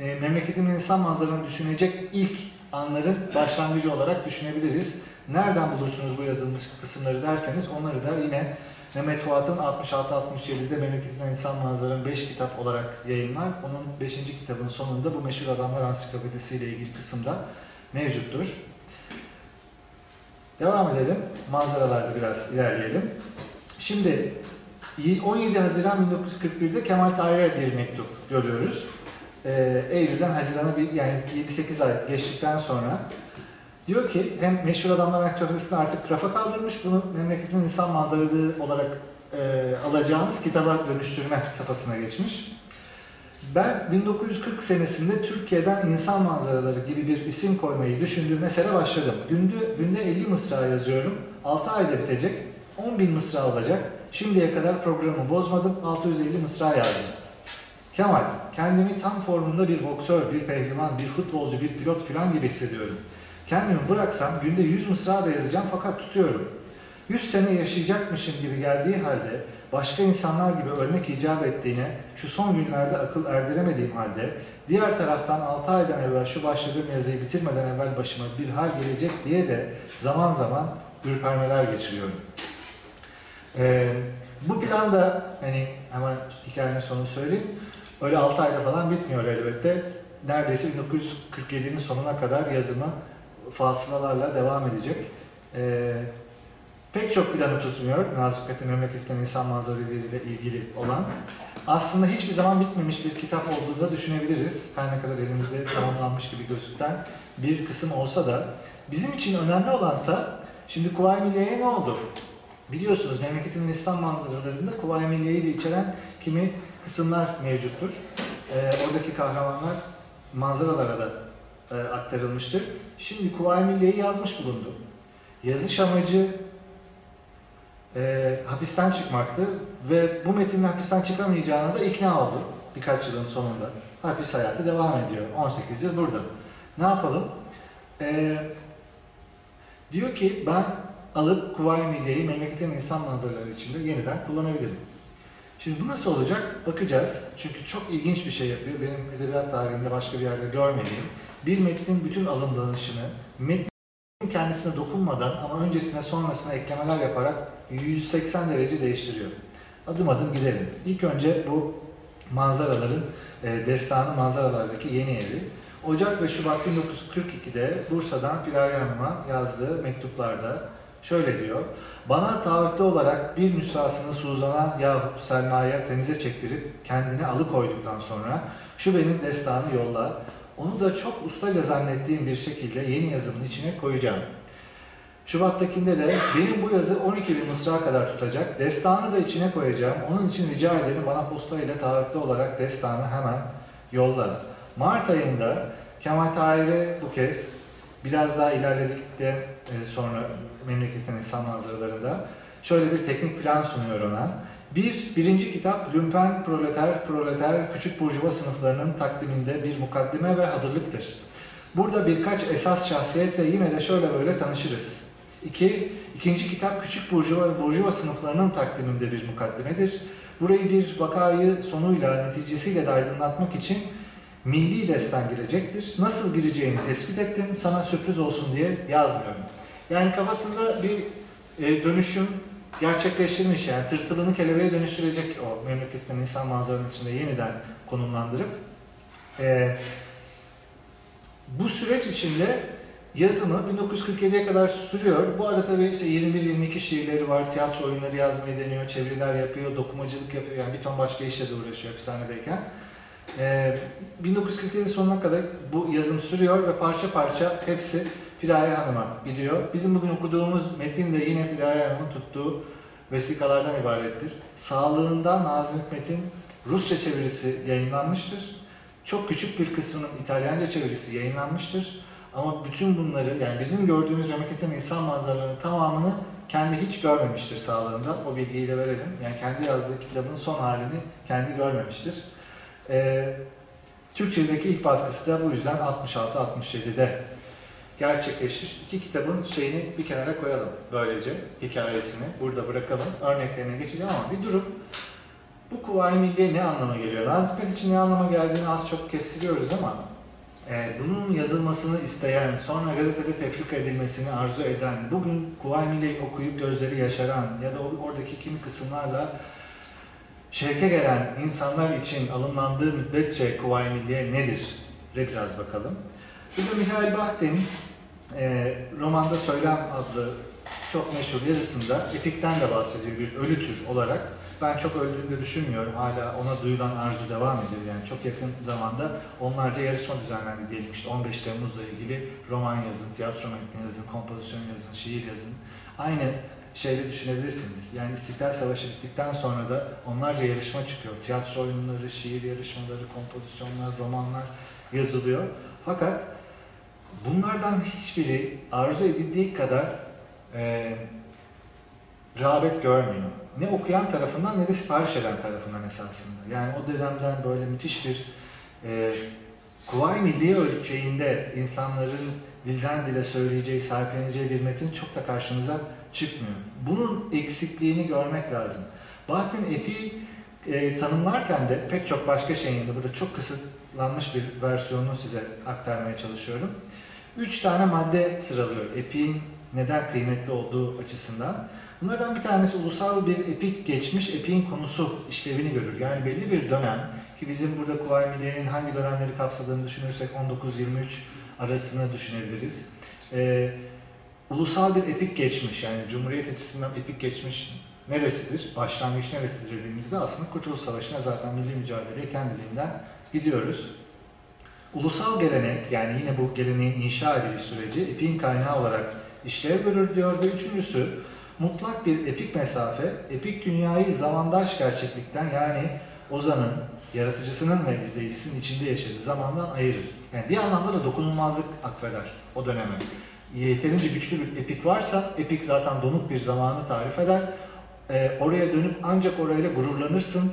Speaker 3: e, memleketimin insan manzaralarını düşünecek ilk anların başlangıcı olarak düşünebiliriz. Nereden bulursunuz bu yazılmış kısımları derseniz onları da yine Mehmet Fuat'ın 66-67'de Memleketinden İnsan Manzaralarının 5 kitap olarak yayınlar. Onun 5. kitabın sonunda bu meşhur adamlar ansiklopedisi ile ilgili kısımda mevcuttur. Devam edelim. Manzaralarda biraz ilerleyelim. Şimdi 17 Haziran 1941'de Kemal Tahir'e bir mektup görüyoruz. Ee, Eylül'den Haziran'a bir yani 7-8 ay geçtikten sonra diyor ki hem meşhur adamlar ansiklopedisini artık rafa kaldırmış bunu memleketin insan manzaraları olarak e, alacağımız kitaba dönüştürme safhasına geçmiş. Ben 1940 senesinde Türkiye'den insan manzaraları gibi bir isim koymayı düşündüğüm mesele başladım. Günde, günde 50 mısra yazıyorum. 6 ayda bitecek. 10 bin mısra olacak. Şimdiye kadar programı bozmadım. 650 mısra yazdım. Kemal, kendimi tam formunda bir boksör, bir pehlivan, bir futbolcu, bir pilot falan gibi hissediyorum. Kendimi bıraksam günde 100 mısra da yazacağım fakat tutuyorum. 100 sene yaşayacakmışım gibi geldiği halde başka insanlar gibi ölmek icap ettiğine şu son günlerde akıl erdiremediğim halde diğer taraftan 6 aydan evvel şu başladığım yazıyı bitirmeden evvel başıma bir hal gelecek diye de zaman zaman ürpermeler geçiriyorum. Ee, bu plan da hani hemen hikayenin sonunu söyleyeyim. Öyle 6 ayda falan bitmiyor elbette. Neredeyse 1947'nin sonuna kadar yazımı fasılalarla devam edecek. Ee, pek çok planı tutmuyor Nazım Hikmet'in memleketten insan manzaralarıyla ilgili olan. Aslında hiçbir zaman bitmemiş bir kitap olduğunu da düşünebiliriz. Her ne kadar elimizde tamamlanmış gibi gözüken bir kısım olsa da bizim için önemli olansa şimdi Kuvayi Milliye'ye ne oldu? Biliyorsunuz memleketin İslam manzaralarında Kuvayi Milliye'yi de içeren kimi kısımlar mevcuttur. Ee, oradaki kahramanlar manzaralara da e, aktarılmıştır. Şimdi Kuvayi Milliye'yi yazmış bulundu. Yazış amacı e, hapisten çıkmaktı ve bu metnin hapisten çıkamayacağına da ikna oldu birkaç yılın sonunda. Hapis hayatı devam ediyor. 18 yıl burada. Ne yapalım? E, diyor ki ben alıp Kuvayi Milliye'yi memleketin insan manzaraları içinde yeniden kullanabilirim. Şimdi bu nasıl olacak? Bakacağız. Çünkü çok ilginç bir şey yapıyor. Benim edebiyat tarihinde başka bir yerde görmediğim. Bir metnin bütün alımlanışını, metnin kendisine dokunmadan ama öncesine sonrasına eklemeler yaparak 180 derece değiştiriyor. Adım adım gidelim. İlk önce bu manzaraların e, destanı manzaralardaki yeni evi. Ocak ve Şubat 1942'de Bursa'dan Piraye Hanım'a yazdığı mektuplarda şöyle diyor. Bana taahhütlü olarak bir nüshasını Suzan'a yahut Selma'ya temize çektirip kendini alıkoyduktan sonra şu benim destanı yolla. Onu da çok ustaca zannettiğim bir şekilde yeni yazımın içine koyacağım. Şubat'takinde de benim bu yazı 12 bin mısra kadar tutacak. Destanı da içine koyacağım. Onun için rica ederim bana posta ile taahhütlü olarak destanı hemen yolla. Mart ayında Kemal Tahir'e bu kez biraz daha ilerledikten e, sonra memleketin insan manzaralarında şöyle bir teknik plan sunuyor ona. Bir, birinci kitap Lümpen Proleter, Proleter, Küçük Burjuva sınıflarının takdiminde bir mukaddime ve hazırlıktır. Burada birkaç esas şahsiyetle yine de şöyle böyle tanışırız. İki, ikinci kitap Küçük Burjuva ve Burjuva sınıflarının takdiminde bir mukaddimedir. Burayı bir vakayı sonuyla, neticesiyle de aydınlatmak için milli destan girecektir. Nasıl gireceğini tespit ettim, sana sürpriz olsun diye yazmıyorum. Yani kafasında bir e, dönüşüm gerçekleştirmiş yani tırtılını kelebeğe dönüştürecek o memleketin insan manzaranın içinde yeniden konumlandırıp e, bu süreç içinde yazımı 1947'ye kadar sürüyor. Bu arada tabii işte 21-22 şiirleri var, tiyatro oyunları yazmayı deniyor, çeviriler yapıyor, dokumacılık yapıyor. Yani bir ton başka işle de uğraşıyor hapishanedeyken. Ee, 1947 sonuna kadar bu yazım sürüyor ve parça parça hepsi Piraye Hanım'a gidiyor. Bizim bugün okuduğumuz metin de yine Piraye Hanım'ın tuttuğu vesikalardan ibarettir. Sağlığında Nazım Hikmet'in Rusça çevirisi yayınlanmıştır. Çok küçük bir kısmının İtalyanca çevirisi yayınlanmıştır. Ama bütün bunları yani bizim gördüğümüz memleketin insan manzaralarının tamamını kendi hiç görmemiştir sağlığında. O bilgiyi de verelim. Yani kendi yazdığı kitabın son halini kendi görmemiştir. Ee, Türkçedeki ilk baskısı da bu yüzden 66-67'de gerçekleşir. İki kitabın şeyini bir kenara koyalım böylece hikayesini burada bırakalım. Örneklerine geçeceğim ama bir durum. Bu Kuvayi Milliye ne anlama geliyor? Nazım Hikmet için ne anlama geldiğini az çok kestiriyoruz ama e, bunun yazılmasını isteyen, sonra gazetede tefrika edilmesini arzu eden, bugün Kuvayi Milliye'yi okuyup gözleri yaşaran ya da oradaki kimi kısımlarla şevke gelen insanlar için alımlandığı müddetçe Kuvayi Milliye nedir? Re biraz bakalım. Burada Mihail Bahtin e, romanda Söylem adlı çok meşhur yazısında epikten de bahsediyor bir ölü tür olarak. Ben çok öldüğünü düşünmüyorum. Hala ona duyulan arzu devam ediyor. Yani çok yakın zamanda onlarca yarışma düzenlendi diyelim. İşte 15 Temmuz'la ilgili roman yazın, tiyatro metni yazın, kompozisyon yazın, şiir yazın. Aynı şeyle düşünebilirsiniz. Yani İstiklal Savaşı bittikten sonra da onlarca yarışma çıkıyor. Tiyatro oyunları, şiir yarışmaları, kompozisyonlar, romanlar yazılıyor. Fakat bunlardan hiçbiri arzu edildiği kadar e, rağbet görmüyor. Ne okuyan tarafından ne de sipariş eden tarafından esasında. Yani o dönemden böyle müthiş bir e, Kuvayi Milliye ölçeğinde insanların dilden dile söyleyeceği, sahipleneceği bir metin çok da karşımıza çıkmıyor. Bunun eksikliğini görmek lazım. Bahattin Epi e, tanımlarken de pek çok başka şeyin yanında burada çok kısıtlanmış bir versiyonunu size aktarmaya çalışıyorum. Üç tane madde sıralıyor Epi'nin neden kıymetli olduğu açısından. Bunlardan bir tanesi ulusal bir epik geçmiş, epiğin konusu işlevini görür. Yani belli bir dönem ki bizim burada Kuvayi Milliye'nin hangi dönemleri kapsadığını düşünürsek 19-23 arasını düşünebiliriz. Ee, ulusal bir epik geçmiş yani Cumhuriyet açısından epik geçmiş neresidir, başlangıç neresidir dediğimizde aslında Kurtuluş Savaşı'na zaten milli mücadeleye kendiliğinden gidiyoruz. Ulusal gelenek yani yine bu geleneğin inşa ediliş süreci epin kaynağı olarak işlev görür diyor ve üçüncüsü mutlak bir epik mesafe, epik dünyayı zamandaş gerçeklikten yani Ozan'ın, yaratıcısının ve izleyicisinin içinde yaşadığı zamandan ayırır. Yani bir anlamda da dokunulmazlık atfeder o döneme. Yeterince güçlü bir epik varsa, epik zaten donuk bir zamanı tarif eder. Ee, oraya dönüp ancak orayla gururlanırsın.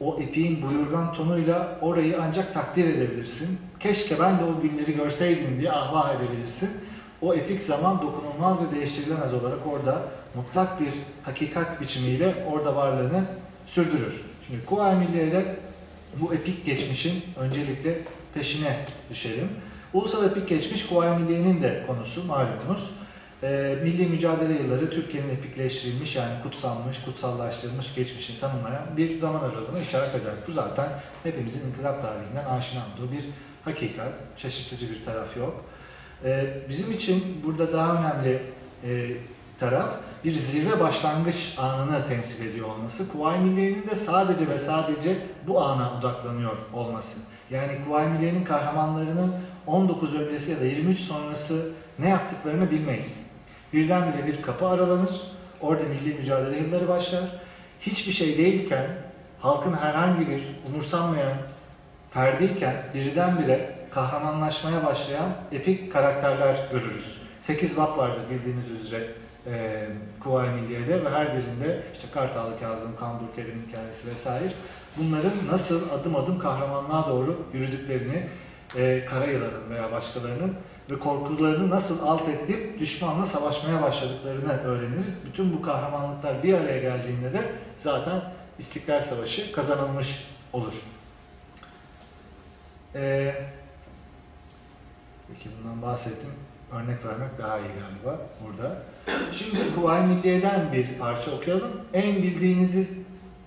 Speaker 3: O epiğin buyurgan tonuyla orayı ancak takdir edebilirsin. Keşke ben de o günleri görseydim diye ahvah edebilirsin. O epik zaman dokunulmaz ve değiştirilemez olarak orada mutlak bir hakikat biçimiyle orada varlığını sürdürür. Şimdi Kuvayi Milliye'de bu epik geçmişin öncelikle peşine düşelim. Ulusal epik geçmiş Kuvayi Milliye'nin de konusu malumunuz. Ee, milli mücadele yılları Türkiye'nin epikleştirilmiş yani kutsanmış, kutsallaştırılmış geçmişini tanımlayan bir zaman aralığına işaret eder. Bu zaten hepimizin inkılap tarihinden aşina olduğu bir hakikat, şaşırtıcı bir taraf yok. Ee, bizim için burada daha önemli e, taraf bir zirve başlangıç anını temsil ediyor olması. Kuvayi Milliye'nin de sadece ve sadece bu ana odaklanıyor olması. Yani Kuvayi Milliye'nin kahramanlarının 19 öncesi ya da 23 sonrası ne yaptıklarını bilmeyiz. Birdenbire bir kapı aralanır, orada milli mücadele yılları başlar. Hiçbir şey değilken, halkın herhangi bir umursanmayan ferdiyken birdenbire kahramanlaşmaya başlayan epik karakterler görürüz. 8 vap vardır bildiğiniz üzere e, Kuvayi Milliye'de ve her birinde işte Kartallı Kazım, Kambur Kerim hikayesi vesaire bunların nasıl adım adım kahramanlığa doğru yürüdüklerini e, Karayılan'ın veya başkalarının ve korkularını nasıl alt edip düşmanla savaşmaya başladıklarını öğreniriz. Bütün bu kahramanlıklar bir araya geldiğinde de zaten İstiklal Savaşı kazanılmış olur. Ee, peki bundan bahsettim. Örnek vermek daha iyi galiba burada. Şimdi Kuvayi Milliye'den bir parça okuyalım. En bildiğinizi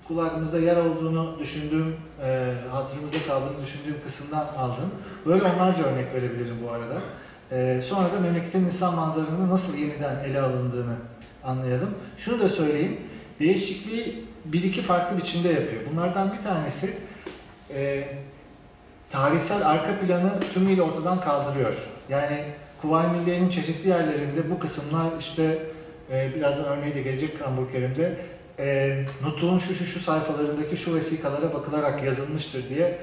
Speaker 3: kulağımızda yer olduğunu düşündüğüm, e, hatırımızda kaldığını düşündüğüm kısımdan aldım. Böyle onlarca örnek verebilirim bu arada. E, sonra da memleketin insan manzaralarının nasıl yeniden ele alındığını anlayalım. Şunu da söyleyeyim, değişikliği bir iki farklı biçimde yapıyor. Bunlardan bir tanesi e, tarihsel arka planı tümüyle ortadan kaldırıyor. Yani Kuvayi Milliye'nin çeşitli yerlerinde bu kısımlar işte e, birazdan örneği de gelecek Kambur Kerim'de e, Nutuk'un şu şu şu sayfalarındaki şu vesikalara bakılarak yazılmıştır diye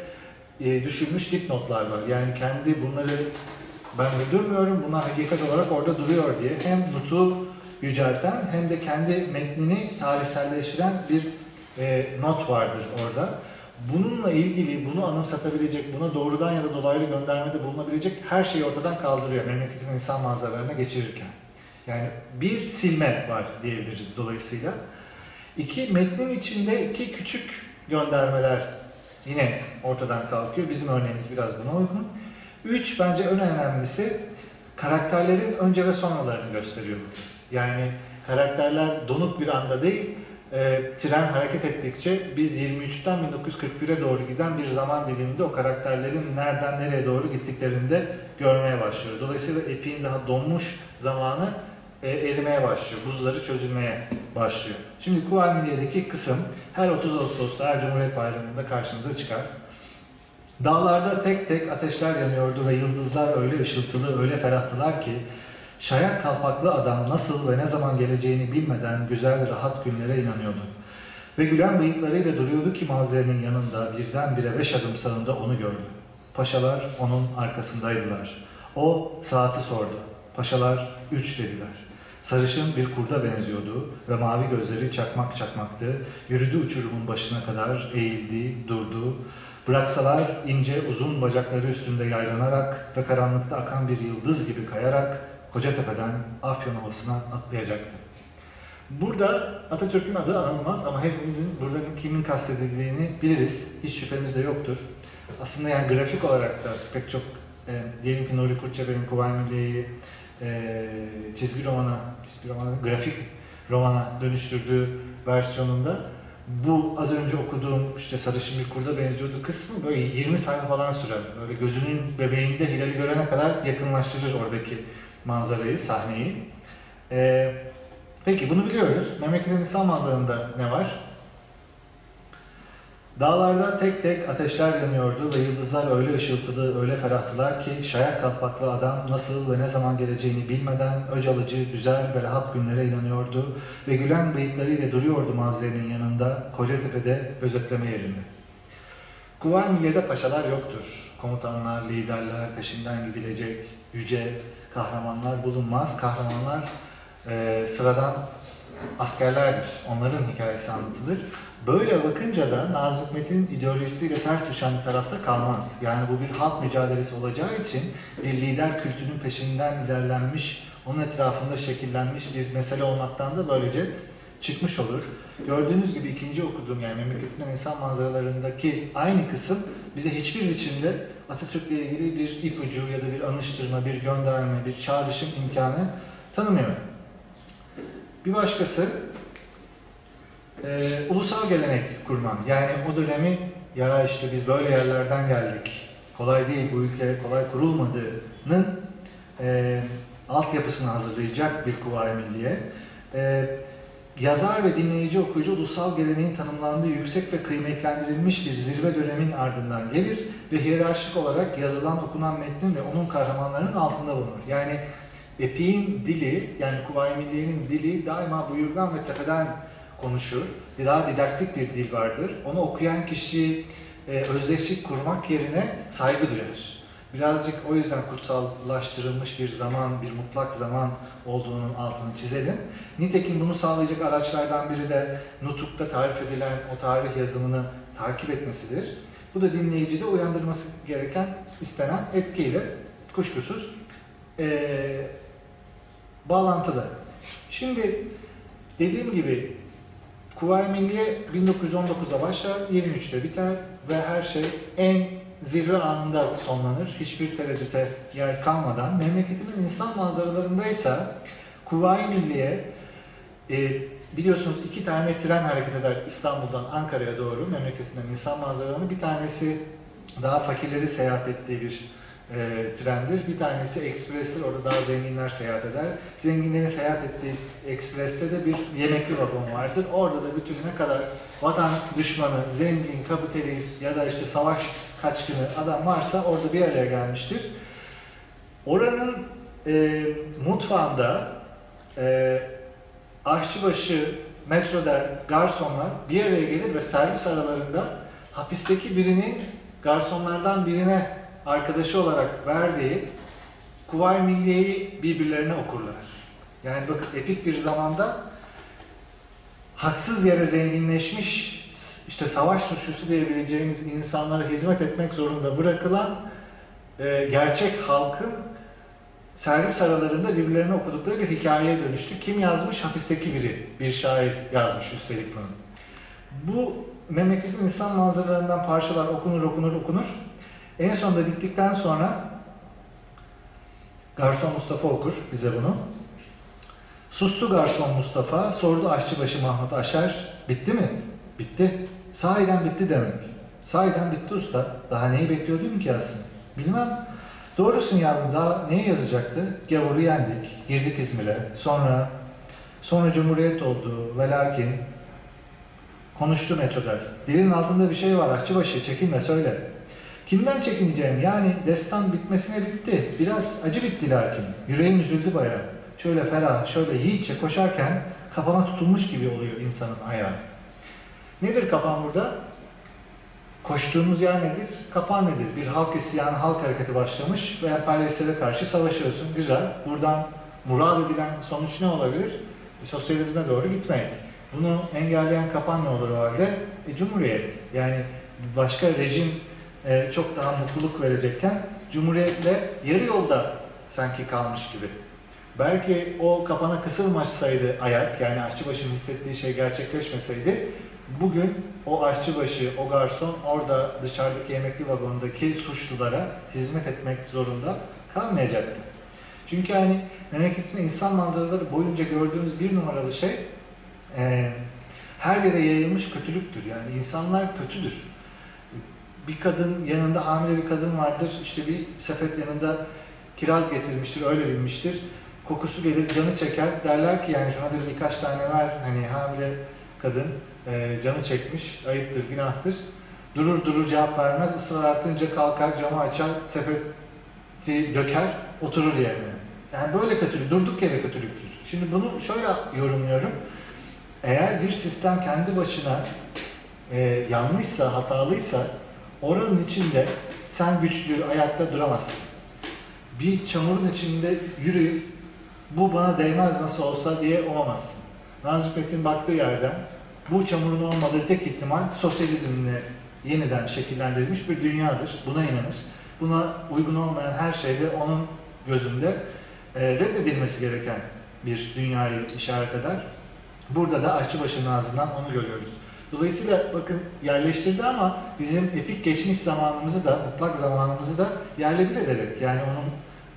Speaker 3: e, düşünmüş dipnotlar var. Yani kendi bunları ben uydurmuyorum, bunlar hakikat olarak orada duruyor diye hem Nutuk'u yücelten hem de kendi metnini tarihselleştiren bir e, not vardır orada. Bununla ilgili, bunu anımsatabilecek, buna doğrudan ya da dolaylı göndermede bulunabilecek her şeyi ortadan kaldırıyor memleketin insan manzaralarına geçirirken. Yani bir silme var diyebiliriz dolayısıyla. İki, metnin içindeki küçük göndermeler yine ortadan kalkıyor. Bizim örneğimiz biraz buna uygun. Üç, bence en önemlisi karakterlerin önce ve sonralarını gösteriyor bu. Yani karakterler donuk bir anda değil, e, tren hareket ettikçe biz 23'ten 1941'e doğru giden bir zaman diliminde o karakterlerin nereden nereye doğru gittiklerini de görmeye başlıyoruz. Dolayısıyla epiğin daha donmuş zamanı e, erimeye başlıyor, buzları çözülmeye başlıyor. Şimdi Kuvayi kısım her 30 Ağustos'ta, her Cumhuriyet Bayramı'nda karşımıza çıkar. Dağlarda tek tek ateşler yanıyordu ve yıldızlar öyle ışıltılı, öyle ferahtılar ki şayak kalpaklı adam nasıl ve ne zaman geleceğini bilmeden güzel, rahat günlere inanıyordu. Ve gülen bıyıklarıyla duruyordu ki manzaranın yanında birdenbire beş adım sağında onu gördü. Paşalar onun arkasındaydılar. O saati sordu. Paşalar üç dediler. Sarışın bir kurda benziyordu ve mavi gözleri çakmak çakmaktı. Yürüdü uçurumun başına kadar, eğildi, durdu. Bıraksalar ince uzun bacakları üstünde yaylanarak ve karanlıkta akan bir yıldız gibi kayarak Kocatepe'den Afyon Ovası'na atlayacaktı. Burada Atatürk'ün adı anılmaz ama hepimizin burada kimin kastedildiğini biliriz. Hiç şüphemiz de yoktur. Aslında yani grafik olarak da pek çok e, diyelim ki Nuri Kurtçeber'in Kuvayi Milliye'yi e, çizgi romana, çizgi romana, grafik romana dönüştürdüğü versiyonunda bu az önce okuduğum işte sarışın bir kurda benziyordu kısmı böyle 20 sayfa falan sürer. Böyle gözünün bebeğinde Hilal'i görene kadar yakınlaştırır oradaki manzarayı, sahneyi. Ee, peki bunu biliyoruz. Memleketin insan manzarında ne var? Dağlarda tek tek ateşler yanıyordu ve yıldızlar öyle ışıltılı, öyle ferahtılar ki şayak kalpaklı adam nasıl ve ne zaman geleceğini bilmeden öc alıcı, güzel ve rahat günlere inanıyordu ve gülen bıyıklarıyla duruyordu manzaranın yanında Kocatepe'de gözetleme yerinde. Kuvayi Milliye'de paşalar yoktur. Komutanlar, liderler, peşinden gidilecek yüce kahramanlar bulunmaz. Kahramanlar e, sıradan askerlerdir. Onların hikayesi anlatılır. Böyle bakınca da Nazım Hikmet'in ideolojisiyle ters düşen bir tarafta kalmaz. Yani bu bir halk mücadelesi olacağı için bir lider kültürünün peşinden ilerlenmiş, onun etrafında şekillenmiş bir mesele olmaktan da böylece çıkmış olur. Gördüğünüz gibi ikinci okuduğum yani memleketinden insan manzaralarındaki aynı kısım bize hiçbir biçimde Atatürk'le ilgili bir ipucu ya da bir anıştırma, bir gönderme, bir çağrışım imkanı tanımıyor. Bir başkası e, ulusal gelenek kurmam. Yani o dönemi ya işte biz böyle yerlerden geldik. Kolay değil bu ülke kolay kurulmadığının e, altyapısını hazırlayacak bir kuvayi milliye. E, yazar ve dinleyici okuyucu ulusal geleneğin tanımlandığı yüksek ve kıymetlendirilmiş bir zirve dönemin ardından gelir ve hiyerarşik olarak yazılan okunan metnin ve onun kahramanlarının altında bulunur. Yani epiğin dili, yani Kuvayi Milliye'nin dili daima buyurgan ve tepeden konuşur. Daha didaktik bir dil vardır. Onu okuyan kişi e, özdeşlik kurmak yerine saygı duyar. Birazcık o yüzden kutsallaştırılmış bir zaman, bir mutlak zaman olduğunun altını çizelim. Nitekim bunu sağlayacak araçlardan biri de Nutuk'ta tarif edilen o tarih yazımını takip etmesidir. Bu da dinleyicide uyandırması gereken, istenen etkiyle kuşkusuz ee, bağlantılı. Şimdi dediğim gibi Kuvayi Milliye 1919'da başlar, 23'te biter ve her şey en zirve anında sonlanır. Hiçbir tereddüte yer kalmadan. Memleketimin insan manzaralarındaysa Kuvayi Milliye e, biliyorsunuz iki tane tren hareket eder İstanbul'dan Ankara'ya doğru memleketinden insan manzaralarını. Bir tanesi daha fakirleri seyahat ettiği bir e, trendir. Bir tanesi eksprestir. Orada daha zenginler seyahat eder. Zenginlerin seyahat ettiği ekspreste de bir yemekli vagon vardır. Orada da bütün ne kadar vatan düşmanı, zengin, kapitalist ya da işte savaş kaçkını adam varsa orada bir araya gelmiştir. Oranın e, mutfağında e, aşçıbaşı, metroda garsonlar bir araya gelir ve servis aralarında hapisteki birinin garsonlardan birine arkadaşı olarak verdiği Kuvayi Milliye'yi birbirlerine okurlar. Yani bakın epik bir zamanda haksız yere zenginleşmiş işte savaş suçlusu diyebileceğimiz insanlara hizmet etmek zorunda bırakılan e, gerçek halkın servis aralarında birbirlerine okudukları bir hikayeye dönüştü. Kim yazmış? Hapisteki biri. Bir şair yazmış üstelik bunu. Bu memleketin insan manzaralarından parçalar okunur okunur okunur. En sonunda bittikten sonra Garson Mustafa okur bize bunu. Sustu garson Mustafa, sordu aşçıbaşı Mahmut Aşer, bitti mi? Bitti. Sahiden bitti demek. Sahiden bitti usta. Daha neyi bekliyordun ki aslında? Bilmem. Doğrusun yavrum daha neye yazacaktı? Gavuru yendik, girdik İzmir'e. Sonra, sonra Cumhuriyet oldu ve lakin konuştu Metodel. Dilin altında bir şey var aşçıbaşı çekinme söyle. Kimden çekineceğim? Yani destan bitmesine bitti. Biraz acı bitti lakin. Yüreğim üzüldü bayağı. Şöyle ferah, şöyle yiğitçe koşarken kafana tutulmuş gibi oluyor insanın ayağı. Nedir kapan burada? Koştuğumuz yer nedir? Kapan nedir? Bir halk isyanı, halk hareketi başlamış ve emperyalistlere karşı savaşıyorsun. Güzel. Buradan murad edilen sonuç ne olabilir? E, sosyalizme doğru gitmek. Bunu engelleyen kapan ne olur o halde? E, cumhuriyet. Yani başka rejim e, çok daha mutluluk verecekken Cumhuriyetle yarı yolda sanki kalmış gibi. Belki o kapana kısılmasaydı ayak, yani aşçıbaşının hissettiği şey gerçekleşmeseydi, bugün o aşçıbaşı, o garson orada dışarıdaki yemekli vagondaki suçlulara hizmet etmek zorunda kalmayacaktı. Çünkü hani memleketin insan manzaraları boyunca gördüğümüz bir numaralı şey e, her yere yayılmış kötülüktür. Yani insanlar kötüdür bir kadın yanında hamile bir kadın vardır. İşte bir sepet yanında kiraz getirmiştir, öyle bilmiştir. Kokusu gelir, canı çeker. Derler ki yani şuna da birkaç tane ver. Hani hamile kadın e, canı çekmiş, ayıptır, günahtır. Durur durur cevap vermez. Israr artınca kalkar, camı açar, sepeti döker, oturur yerine. Yani böyle kötülük, durduk yere kötülüktür. Şimdi bunu şöyle yorumluyorum. Eğer bir sistem kendi başına e, yanlışsa, hatalıysa Oranın içinde sen güçlü ayakta duramazsın. Bir çamurun içinde yürüyüp bu bana değmez nasıl olsa diye olamazsın. Nazım Hikmet'in baktığı yerden bu çamurun olmadığı tek ihtimal sosyalizmle yeniden şekillendirilmiş bir dünyadır. Buna inanır. Buna uygun olmayan her şeyde onun gözünde e, reddedilmesi gereken bir dünyayı işaret eder. Burada da Aşçıbaşı'nın ağzından onu görüyoruz. Dolayısıyla bakın yerleştirdi ama bizim epik geçmiş zamanımızı da, mutlak zamanımızı da yerle bir ederek yani onun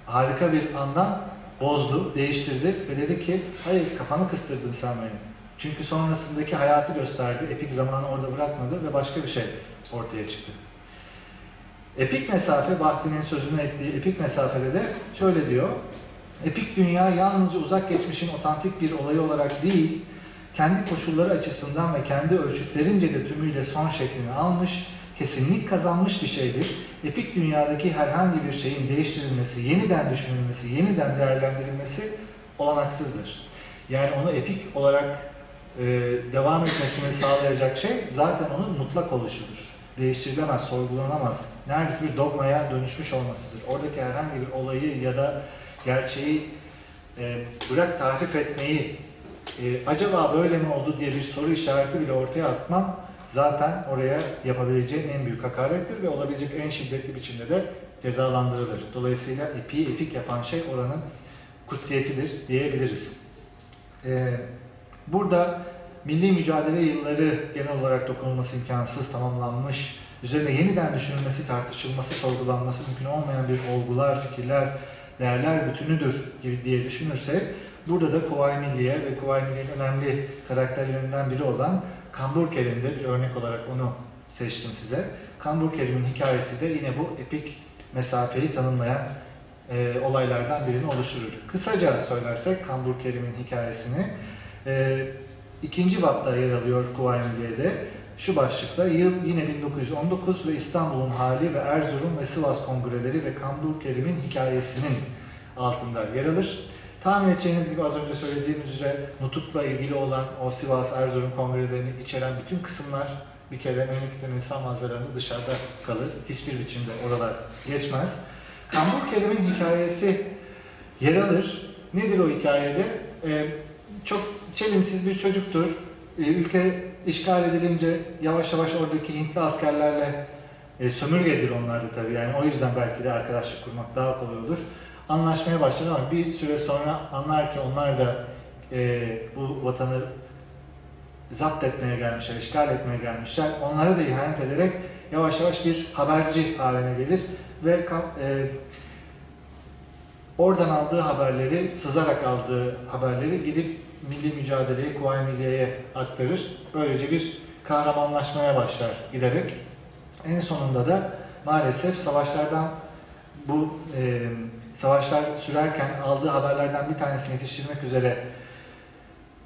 Speaker 3: harika bir andan bozdu, değiştirdi ve dedi ki hayır kafanı kıstırdın sen benim. Çünkü sonrasındaki hayatı gösterdi, epik zamanı orada bırakmadı ve başka bir şey ortaya çıktı. Epik mesafe, Bahti'nin sözünü ettiği epik mesafede de şöyle diyor. Epik dünya yalnızca uzak geçmişin otantik bir olayı olarak değil, kendi koşulları açısından ve kendi ölçütlerince de tümüyle son şeklini almış, kesinlik kazanmış bir şeydir. Epik dünyadaki herhangi bir şeyin değiştirilmesi, yeniden düşünülmesi, yeniden değerlendirilmesi olanaksızdır. Yani onu epik olarak e, devam etmesini sağlayacak şey zaten onun mutlak oluşudur. Değiştirilemez, sorgulanamaz. Neredeyse bir dogmaya dönüşmüş olmasıdır. Oradaki herhangi bir olayı ya da gerçeği e, bırak tahrif etmeyi, e, acaba böyle mi oldu diye bir soru işareti bile ortaya atman zaten oraya yapabileceğin en büyük hakarettir ve olabilecek en şiddetli biçimde de cezalandırılır. Dolayısıyla epiği epik yapan şey oranın kutsiyetidir diyebiliriz. Ee, burada milli mücadele yılları genel olarak dokunulması imkansız, tamamlanmış, üzerine yeniden düşünülmesi, tartışılması, sorgulanması mümkün olmayan bir olgular, fikirler, değerler bütünüdür gibi diye düşünürsek, burada da Kuvayi Milliye ve Kuvayi Milliye'nin önemli karakterlerinden biri olan Kambur Kerim'de bir örnek olarak onu seçtim size. Kambur Kerim'in hikayesi de yine bu epik mesafeyi tanımlayan e, olaylardan birini oluşturur. Kısaca söylersek Kambur Kerim'in hikayesini e, ikinci bapta yer alıyor Kuvayi Milliye'de. Şu başlıkta yıl yine 1919 ve İstanbul'un hali ve Erzurum ve Sivas kongreleri ve Kambur Kerim'in hikayesinin altında yer alır. Tahmin edeceğiniz gibi az önce söylediğim üzere nutukla ilgili olan o Sivas Erzurum kongrelerini içeren bütün kısımlar bir kere memleketin insan manzaralarında dışarıda kalır. Hiçbir biçimde oralar geçmez. Kambur Kerim'in hikayesi yer alır. Nedir o hikayede? Ee, çok çelimsiz bir çocuktur. Ee, ülke işgal edilince yavaş yavaş oradaki Hintli askerlerle e, sömürgedir onlar da tabii. Yani o yüzden belki de arkadaşlık kurmak daha kolay olur. Anlaşmaya başlar ama bir süre sonra anlar ki onlar da e, bu vatanı zapt etmeye gelmişler, işgal etmeye gelmişler. Onlara da ihanet ederek yavaş yavaş bir haberci haline gelir ve e, oradan aldığı haberleri, sızarak aldığı haberleri gidip milli mücadeleye, Kuvayi Milliye'ye aktarır. Böylece bir kahramanlaşmaya başlar giderek. En sonunda da maalesef savaşlardan bu e, savaşlar sürerken aldığı haberlerden bir tanesini yetiştirmek üzere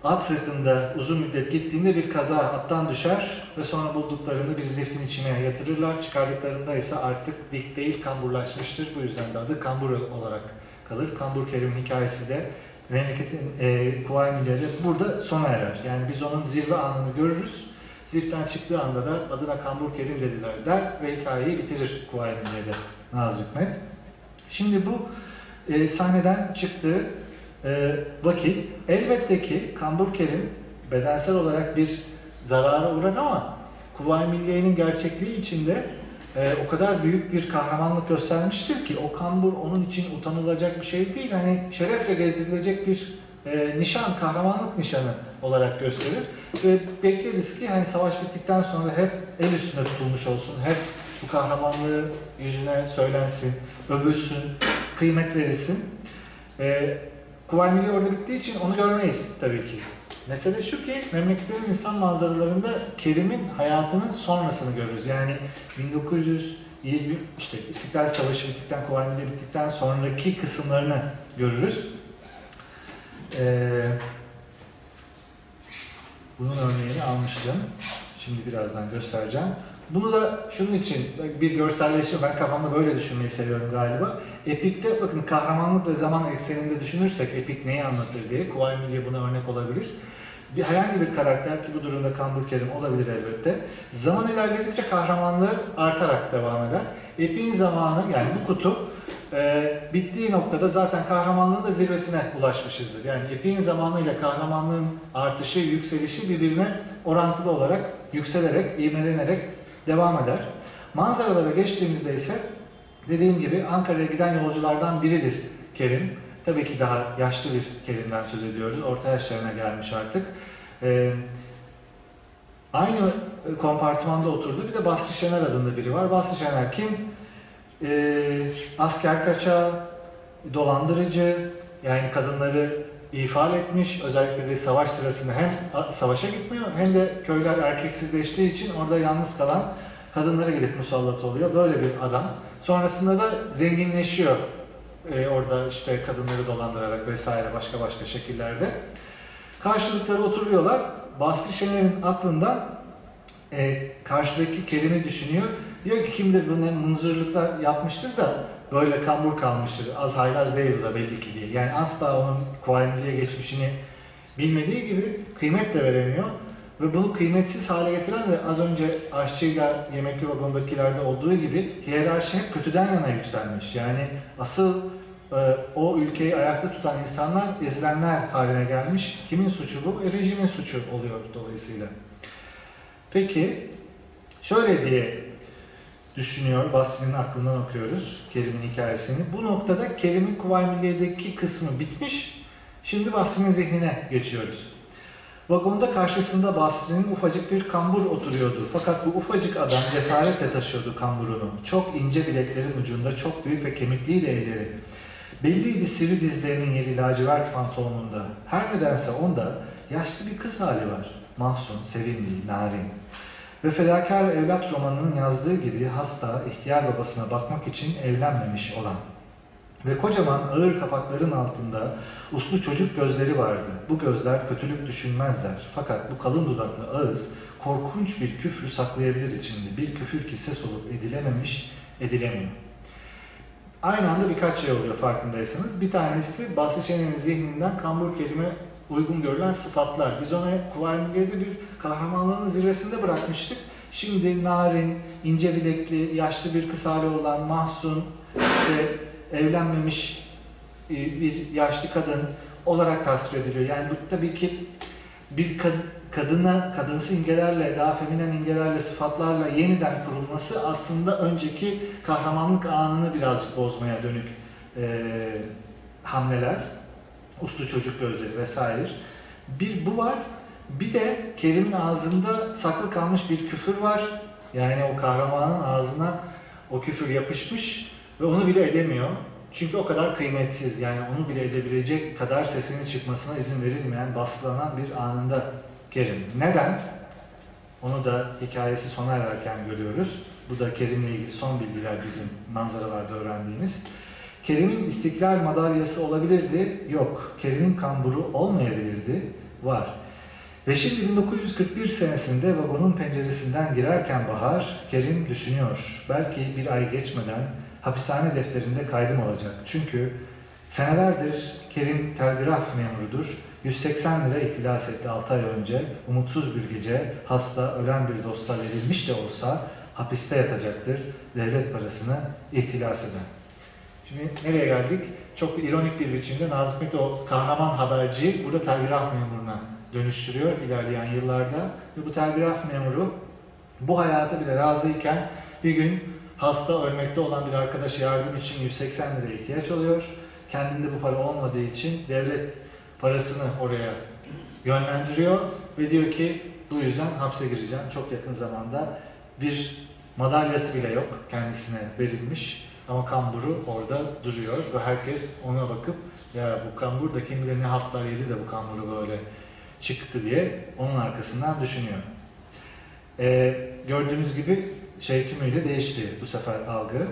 Speaker 3: at sırtında uzun müddet gittiğinde bir kaza attan düşer ve sonra bulduklarını bir ziftin içine yatırırlar. Çıkardıklarında ise artık dik değil kamburlaşmıştır. Bu yüzden de adı kambur olarak kalır. Kambur Kerim'in hikayesi de memleketin e, Kuvayi Milliye'de burada sona erer. Yani biz onun zirve anını görürüz. Zirveden çıktığı anda da adına Kambur Kerim dediler der ve hikayeyi bitirir Kuvayi Milliye'de Nazım Hikmet. Şimdi bu e, sahneden çıktığı e, vakit elbette ki Kambur Kerim bedensel olarak bir zarara uğrar ama Kuvayi Milliye'nin gerçekliği içinde e, o kadar büyük bir kahramanlık göstermiştir ki o kambur onun için utanılacak bir şey değil. Hani şerefle gezdirilecek bir e, nişan, kahramanlık nişanı olarak gösterir. Ve bekleriz ki hani savaş bittikten sonra hep el üstünde tutulmuş olsun, hep bu kahramanlığı yüzüne söylensin, övülsün, kıymet verilsin. E, Kuvayi Milliye orada bittiği için onu görmeyiz tabii ki. Mesele şu ki memleketin insan manzaralarında Kerim'in hayatının sonrasını görürüz. Yani 1920 işte İstiklal Savaşı bittikten, Kuvayi Milliye bittikten sonraki kısımlarını görürüz. Ee, bunun örneğini almıştım. Şimdi birazdan göstereceğim. Bunu da şunun için bir görselleşme, ben kafamda böyle düşünmeyi seviyorum galiba. Epik'te bakın kahramanlık ve zaman ekseninde düşünürsek Epik neyi anlatır diye, Kuvayi Milliye buna örnek olabilir. bir herhangi bir karakter ki bu durumda Kambur Kerim olabilir elbette. Zaman ilerledikçe kahramanlığı artarak devam eder. Epin zamanı yani bu kutu e, bittiği noktada zaten kahramanlığın da zirvesine ulaşmışızdır. Yani epin zamanıyla kahramanlığın artışı, yükselişi birbirine orantılı olarak yükselerek, ivmelenerek devam eder. Manzaralara geçtiğimizde ise dediğim gibi Ankara'ya giden yolculardan biridir Kerim. Tabii ki daha yaşlı bir Kerim'den söz ediyoruz. Orta yaşlarına gelmiş artık. Ee, aynı kompartımanda oturdu. Bir de Basri Şener adında biri var. Basri Şener kim? Ee, asker kaçağı, dolandırıcı, yani kadınları ifade etmiş. Özellikle de savaş sırasında hem savaşa gitmiyor hem de köyler erkeksizleştiği için orada yalnız kalan kadınlara gidip musallat oluyor. Böyle bir adam. Sonrasında da zenginleşiyor. Ee, orada işte kadınları dolandırarak vesaire başka başka şekillerde. Karşılıkları oturuyorlar. Basri Şener'in aklında e, karşıdaki kelime düşünüyor. Diyor ki kimdir bu ne mınzırlıklar yapmıştır da böyle kambur kalmıştır. Az haylaz değil bu da belli ki değil. Yani asla onun kuvaymiliğe geçmişini bilmediği gibi kıymet de veremiyor. Ve bunu kıymetsiz hale getiren de az önce aşçıyla yemekli vagondakilerde olduğu gibi hiyerarşi hep kötüden yana yükselmiş. Yani asıl e, o ülkeyi ayakta tutan insanlar ezilenler haline gelmiş. Kimin suçu bu? E, rejimin suçu oluyor dolayısıyla. Peki şöyle diye düşünüyor. Basri'nin aklından okuyoruz Kerim'in hikayesini. Bu noktada Kerim'in Kuvayi Milliye'deki kısmı bitmiş. Şimdi Basri'nin zihnine geçiyoruz. Vagonda karşısında Basri'nin ufacık bir kambur oturuyordu. Fakat bu ufacık adam cesaretle taşıyordu kamburunu. Çok ince bileklerin ucunda çok büyük ve kemikliydi elleri. Belliydi sivri dizlerinin yeri lacivert pantolonunda. Her nedense onda yaşlı bir kız hali var. Mahzun, sevimli, narin. Ve fedakar evlat romanının yazdığı gibi hasta, ihtiyar babasına bakmak için evlenmemiş olan. Ve kocaman ağır kapakların altında uslu çocuk gözleri vardı. Bu gözler kötülük düşünmezler. Fakat bu kalın dudaklı ağız korkunç bir küfrü saklayabilir içinde. Bir küfür ki ses olup edilememiş, edilemiyor. Aynı anda birkaç şey oluyor farkındaysanız. Bir tanesi Basri Şenen'in zihninden kambur kelime uygun görülen sıfatlar. Biz ona Kuvayi bir kahramanlığın zirvesinde bırakmıştık. Şimdi narin, ince bilekli, yaşlı bir kız hali olan Mahsun, işte evlenmemiş e, bir yaşlı kadın olarak tasvir ediliyor. Yani bu tabii ki bir kad kadına, kadınsı imgelerle, daha feminen imgelerle, sıfatlarla yeniden kurulması aslında önceki kahramanlık anını birazcık bozmaya dönük e, hamleler. Uslu çocuk gözleri vesaire. Bir bu var. Bir de Kerim'in ağzında saklı kalmış bir küfür var. Yani o kahramanın ağzına o küfür yapışmış ve onu bile edemiyor. Çünkü o kadar kıymetsiz yani onu bile edebilecek kadar sesinin çıkmasına izin verilmeyen, baskılanan bir anında Kerim. Neden? Onu da hikayesi sona ererken görüyoruz. Bu da Kerim'le ilgili son bilgiler bizim manzaralarda öğrendiğimiz. Kerim'in istiklal madalyası olabilirdi, yok. Kerim'in kamburu olmayabilirdi, var. Ve şimdi 1941 senesinde vagonun penceresinden girerken Bahar, Kerim düşünüyor. Belki bir ay geçmeden hapishane defterinde kaydım olacak. Çünkü senelerdir Kerim telgraf memurudur. 180 lira ihtilas etti 6 ay önce. Umutsuz bir gece hasta, ölen bir dosta verilmiş de olsa hapiste yatacaktır. Devlet parasını ihtilas eden. Şimdi nereye geldik? Çok ironik bir biçimde Nazım Hikmet o kahraman haberci burada telgraf memuruna dönüştürüyor ilerleyen yıllarda. Ve bu telgraf memuru bu hayata bile razıyken bir gün hasta ölmekte olan bir arkadaş yardım için 180 lira ihtiyaç oluyor. Kendinde bu para olmadığı için devlet parasını oraya yönlendiriyor ve diyor ki bu yüzden hapse gireceğim çok yakın zamanda. Bir madalyası bile yok kendisine verilmiş ama kamburu orada duruyor ve herkes ona bakıp ya bu kambur da kim bilir ne haltlar yedi de bu kamburu böyle çıktı diye onun arkasından düşünüyor. Ee, gördüğünüz gibi şey tümüyle değişti bu sefer algı.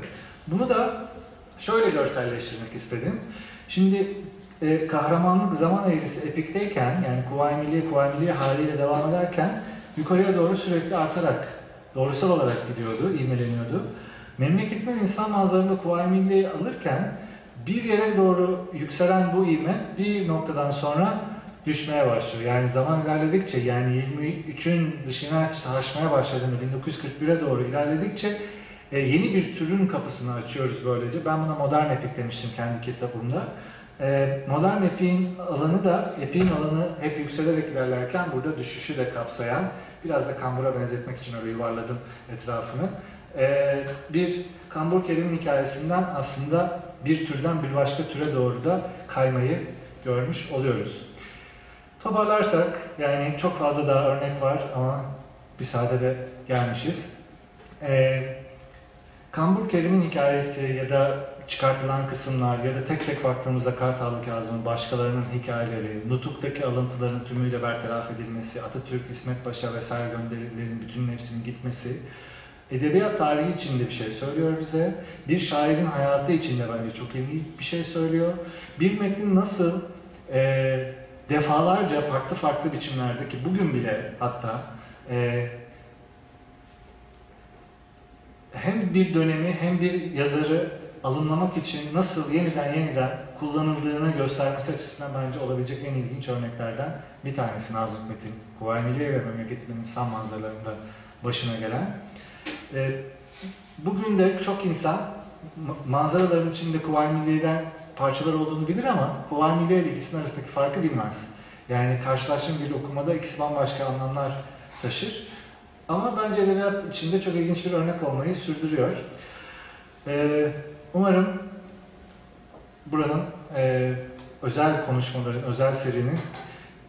Speaker 3: Bunu da şöyle görselleştirmek istedim. Şimdi e, kahramanlık zaman eğrisi epikteyken yani Kuvayi Milliye Kuvayi Milliye haliyle devam ederken yukarıya doğru sürekli artarak doğrusal olarak gidiyordu, ivmeleniyordu. Memleketimin insan manzarında Kuvayi Milliye'yi alırken bir yere doğru yükselen bu ivme bir noktadan sonra düşmeye başlıyor. Yani zaman ilerledikçe yani 23'ün dışına taşmaya başladığında 1941'e doğru ilerledikçe e, yeni bir türün kapısını açıyoruz böylece. Ben buna modern epik demiştim kendi kitabımda. E, modern epiğin alanı da, epiğin alanı hep yükselerek ilerlerken burada düşüşü de kapsayan, biraz da kambura benzetmek için öyle yuvarladım etrafını. E, bir kambur kelimin hikayesinden aslında bir türden bir başka türe doğru da kaymayı görmüş oluyoruz. Toparlarsak, yani çok fazla daha örnek var ama bir saate de gelmişiz. Ee, Kambur Kerim'in hikayesi ya da çıkartılan kısımlar ya da tek tek baktığımızda Kartallı Kazım'ın başkalarının hikayeleri, Nutuk'taki alıntıların tümüyle bertaraf edilmesi, Atatürk, İsmet Paşa vesaire gönderilerin bütünün hepsinin gitmesi, edebiyat tarihi içinde bir şey söylüyor bize. Bir şairin hayatı içinde bence çok ilginç bir şey söylüyor. Bir metnin nasıl e, defalarca farklı farklı biçimlerde ki bugün bile hatta e, hem bir dönemi hem bir yazarı alımlamak için nasıl yeniden yeniden kullanıldığını göstermesi açısından bence olabilecek en ilginç örneklerden bir tanesi Nazım Hikmet'in Kuvayi Milliye ve Memleketimin İnsan Manzaralarında başına gelen. E, bugün de çok insan ma- manzaraların içinde Kuvayi Milliye'den parçalar olduğunu bilir ama Kuvayi Milliye ile ikisinin arasındaki farkı bilmez. Yani karşılaştığım bir okumada ikisi bambaşka anlamlar taşır. Ama bence edebiyat içinde çok ilginç bir örnek olmayı sürdürüyor. Ee, umarım buranın e, özel konuşmaların, özel serinin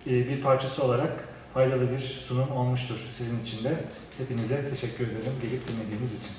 Speaker 3: e, bir parçası olarak faydalı bir sunum olmuştur sizin için de. Hepinize teşekkür ederim gelip dinlediğiniz için.